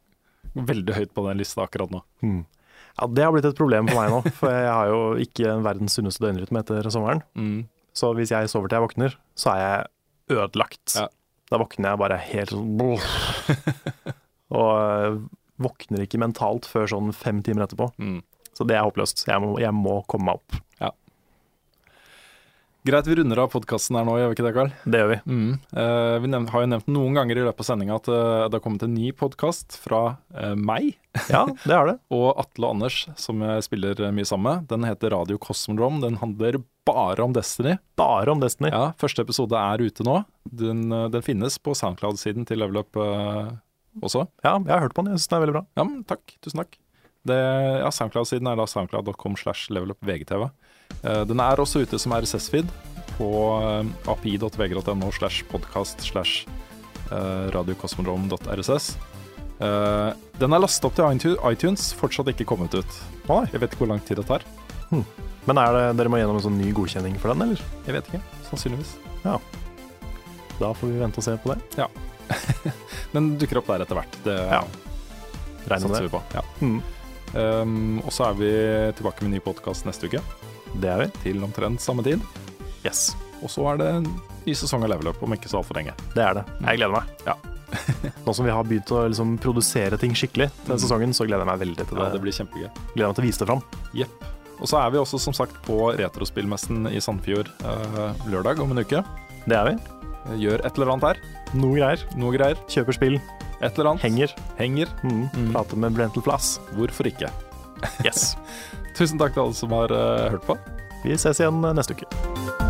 veldig høyt på den lista akkurat nå. Ja, Det har blitt et problem for meg nå, for jeg har jo ikke verdens sunneste døgnrytme etter sommeren. Mm. Så hvis jeg sover til jeg våkner, så er jeg ødelagt. Ja. Da våkner jeg bare helt sånn [laughs] og øh, våkner ikke mentalt før sånn fem timer etterpå. Mm. Så det er håpløst. Jeg må, jeg må komme meg opp. Greit, vi runder av podkasten her nå, gjør vi ikke det, Carl? Det gjør vi. Mm. Eh, vi nevnt, har jo nevnt noen ganger i løpet av sendinga at eh, det har kommet en ny podkast fra eh, meg Ja, det har det. [laughs] og Atle og Anders, som jeg spiller eh, mye sammen med. Den heter Radio Cosmodrome. Den handler bare om Destiny. Bare om Destiny. Ja, Første episode er ute nå. Den, eh, den finnes på Soundcloud-siden til Level Up eh, også. Ja, jeg har hørt på den. Jeg syns den er veldig bra. Ja, men takk. Tusen takk. Det, ja, Soundcloud-siden er da soundcloud.com slash levelupvgtv. Eh, den er også ute som RSS-feed på eh, api.vg.no slash podcast slash radiokosmodrom.rss. Eh, den er lastet opp til iTunes, fortsatt ikke kommet ut. Jeg vet ikke hvor lang tid det tar. Men er det, dere må gjennom en sånn ny godkjenning for den, eller? Jeg vet ikke. Sannsynligvis. Ja. Da får vi vente og se på det. Ja. [laughs] Den dukker opp der etter hvert. Det Ja. Regner satser vi på. Ja. Mm. Um, og så er vi tilbake med ny podkast neste uke, Det er vi. til omtrent samme tid. Yes. Og så er det en ny sesong av Level Up om ikke så altfor lenge. Det er det. Jeg gleder meg. Ja. [laughs] Nå som vi har begynt å liksom produsere ting skikkelig til Mm. sesongen, så gleder jeg meg veldig til det. Ja, det blir kjempegøy. Gleder meg til å vise det fram. Jepp. Og så er vi også som sagt på Retrospillmessen i Sandfjord eh, lørdag om en uke. Det er vi. Gjør et eller annet her. Noe greier. Noe greier. Kjøper spill. Et eller annet. Henger. Henger. Mm. Mm. Prater med Brental Flass. Hvorfor ikke? Yes. [laughs] Tusen takk til alle som har eh, hørt på. Vi ses igjen neste uke.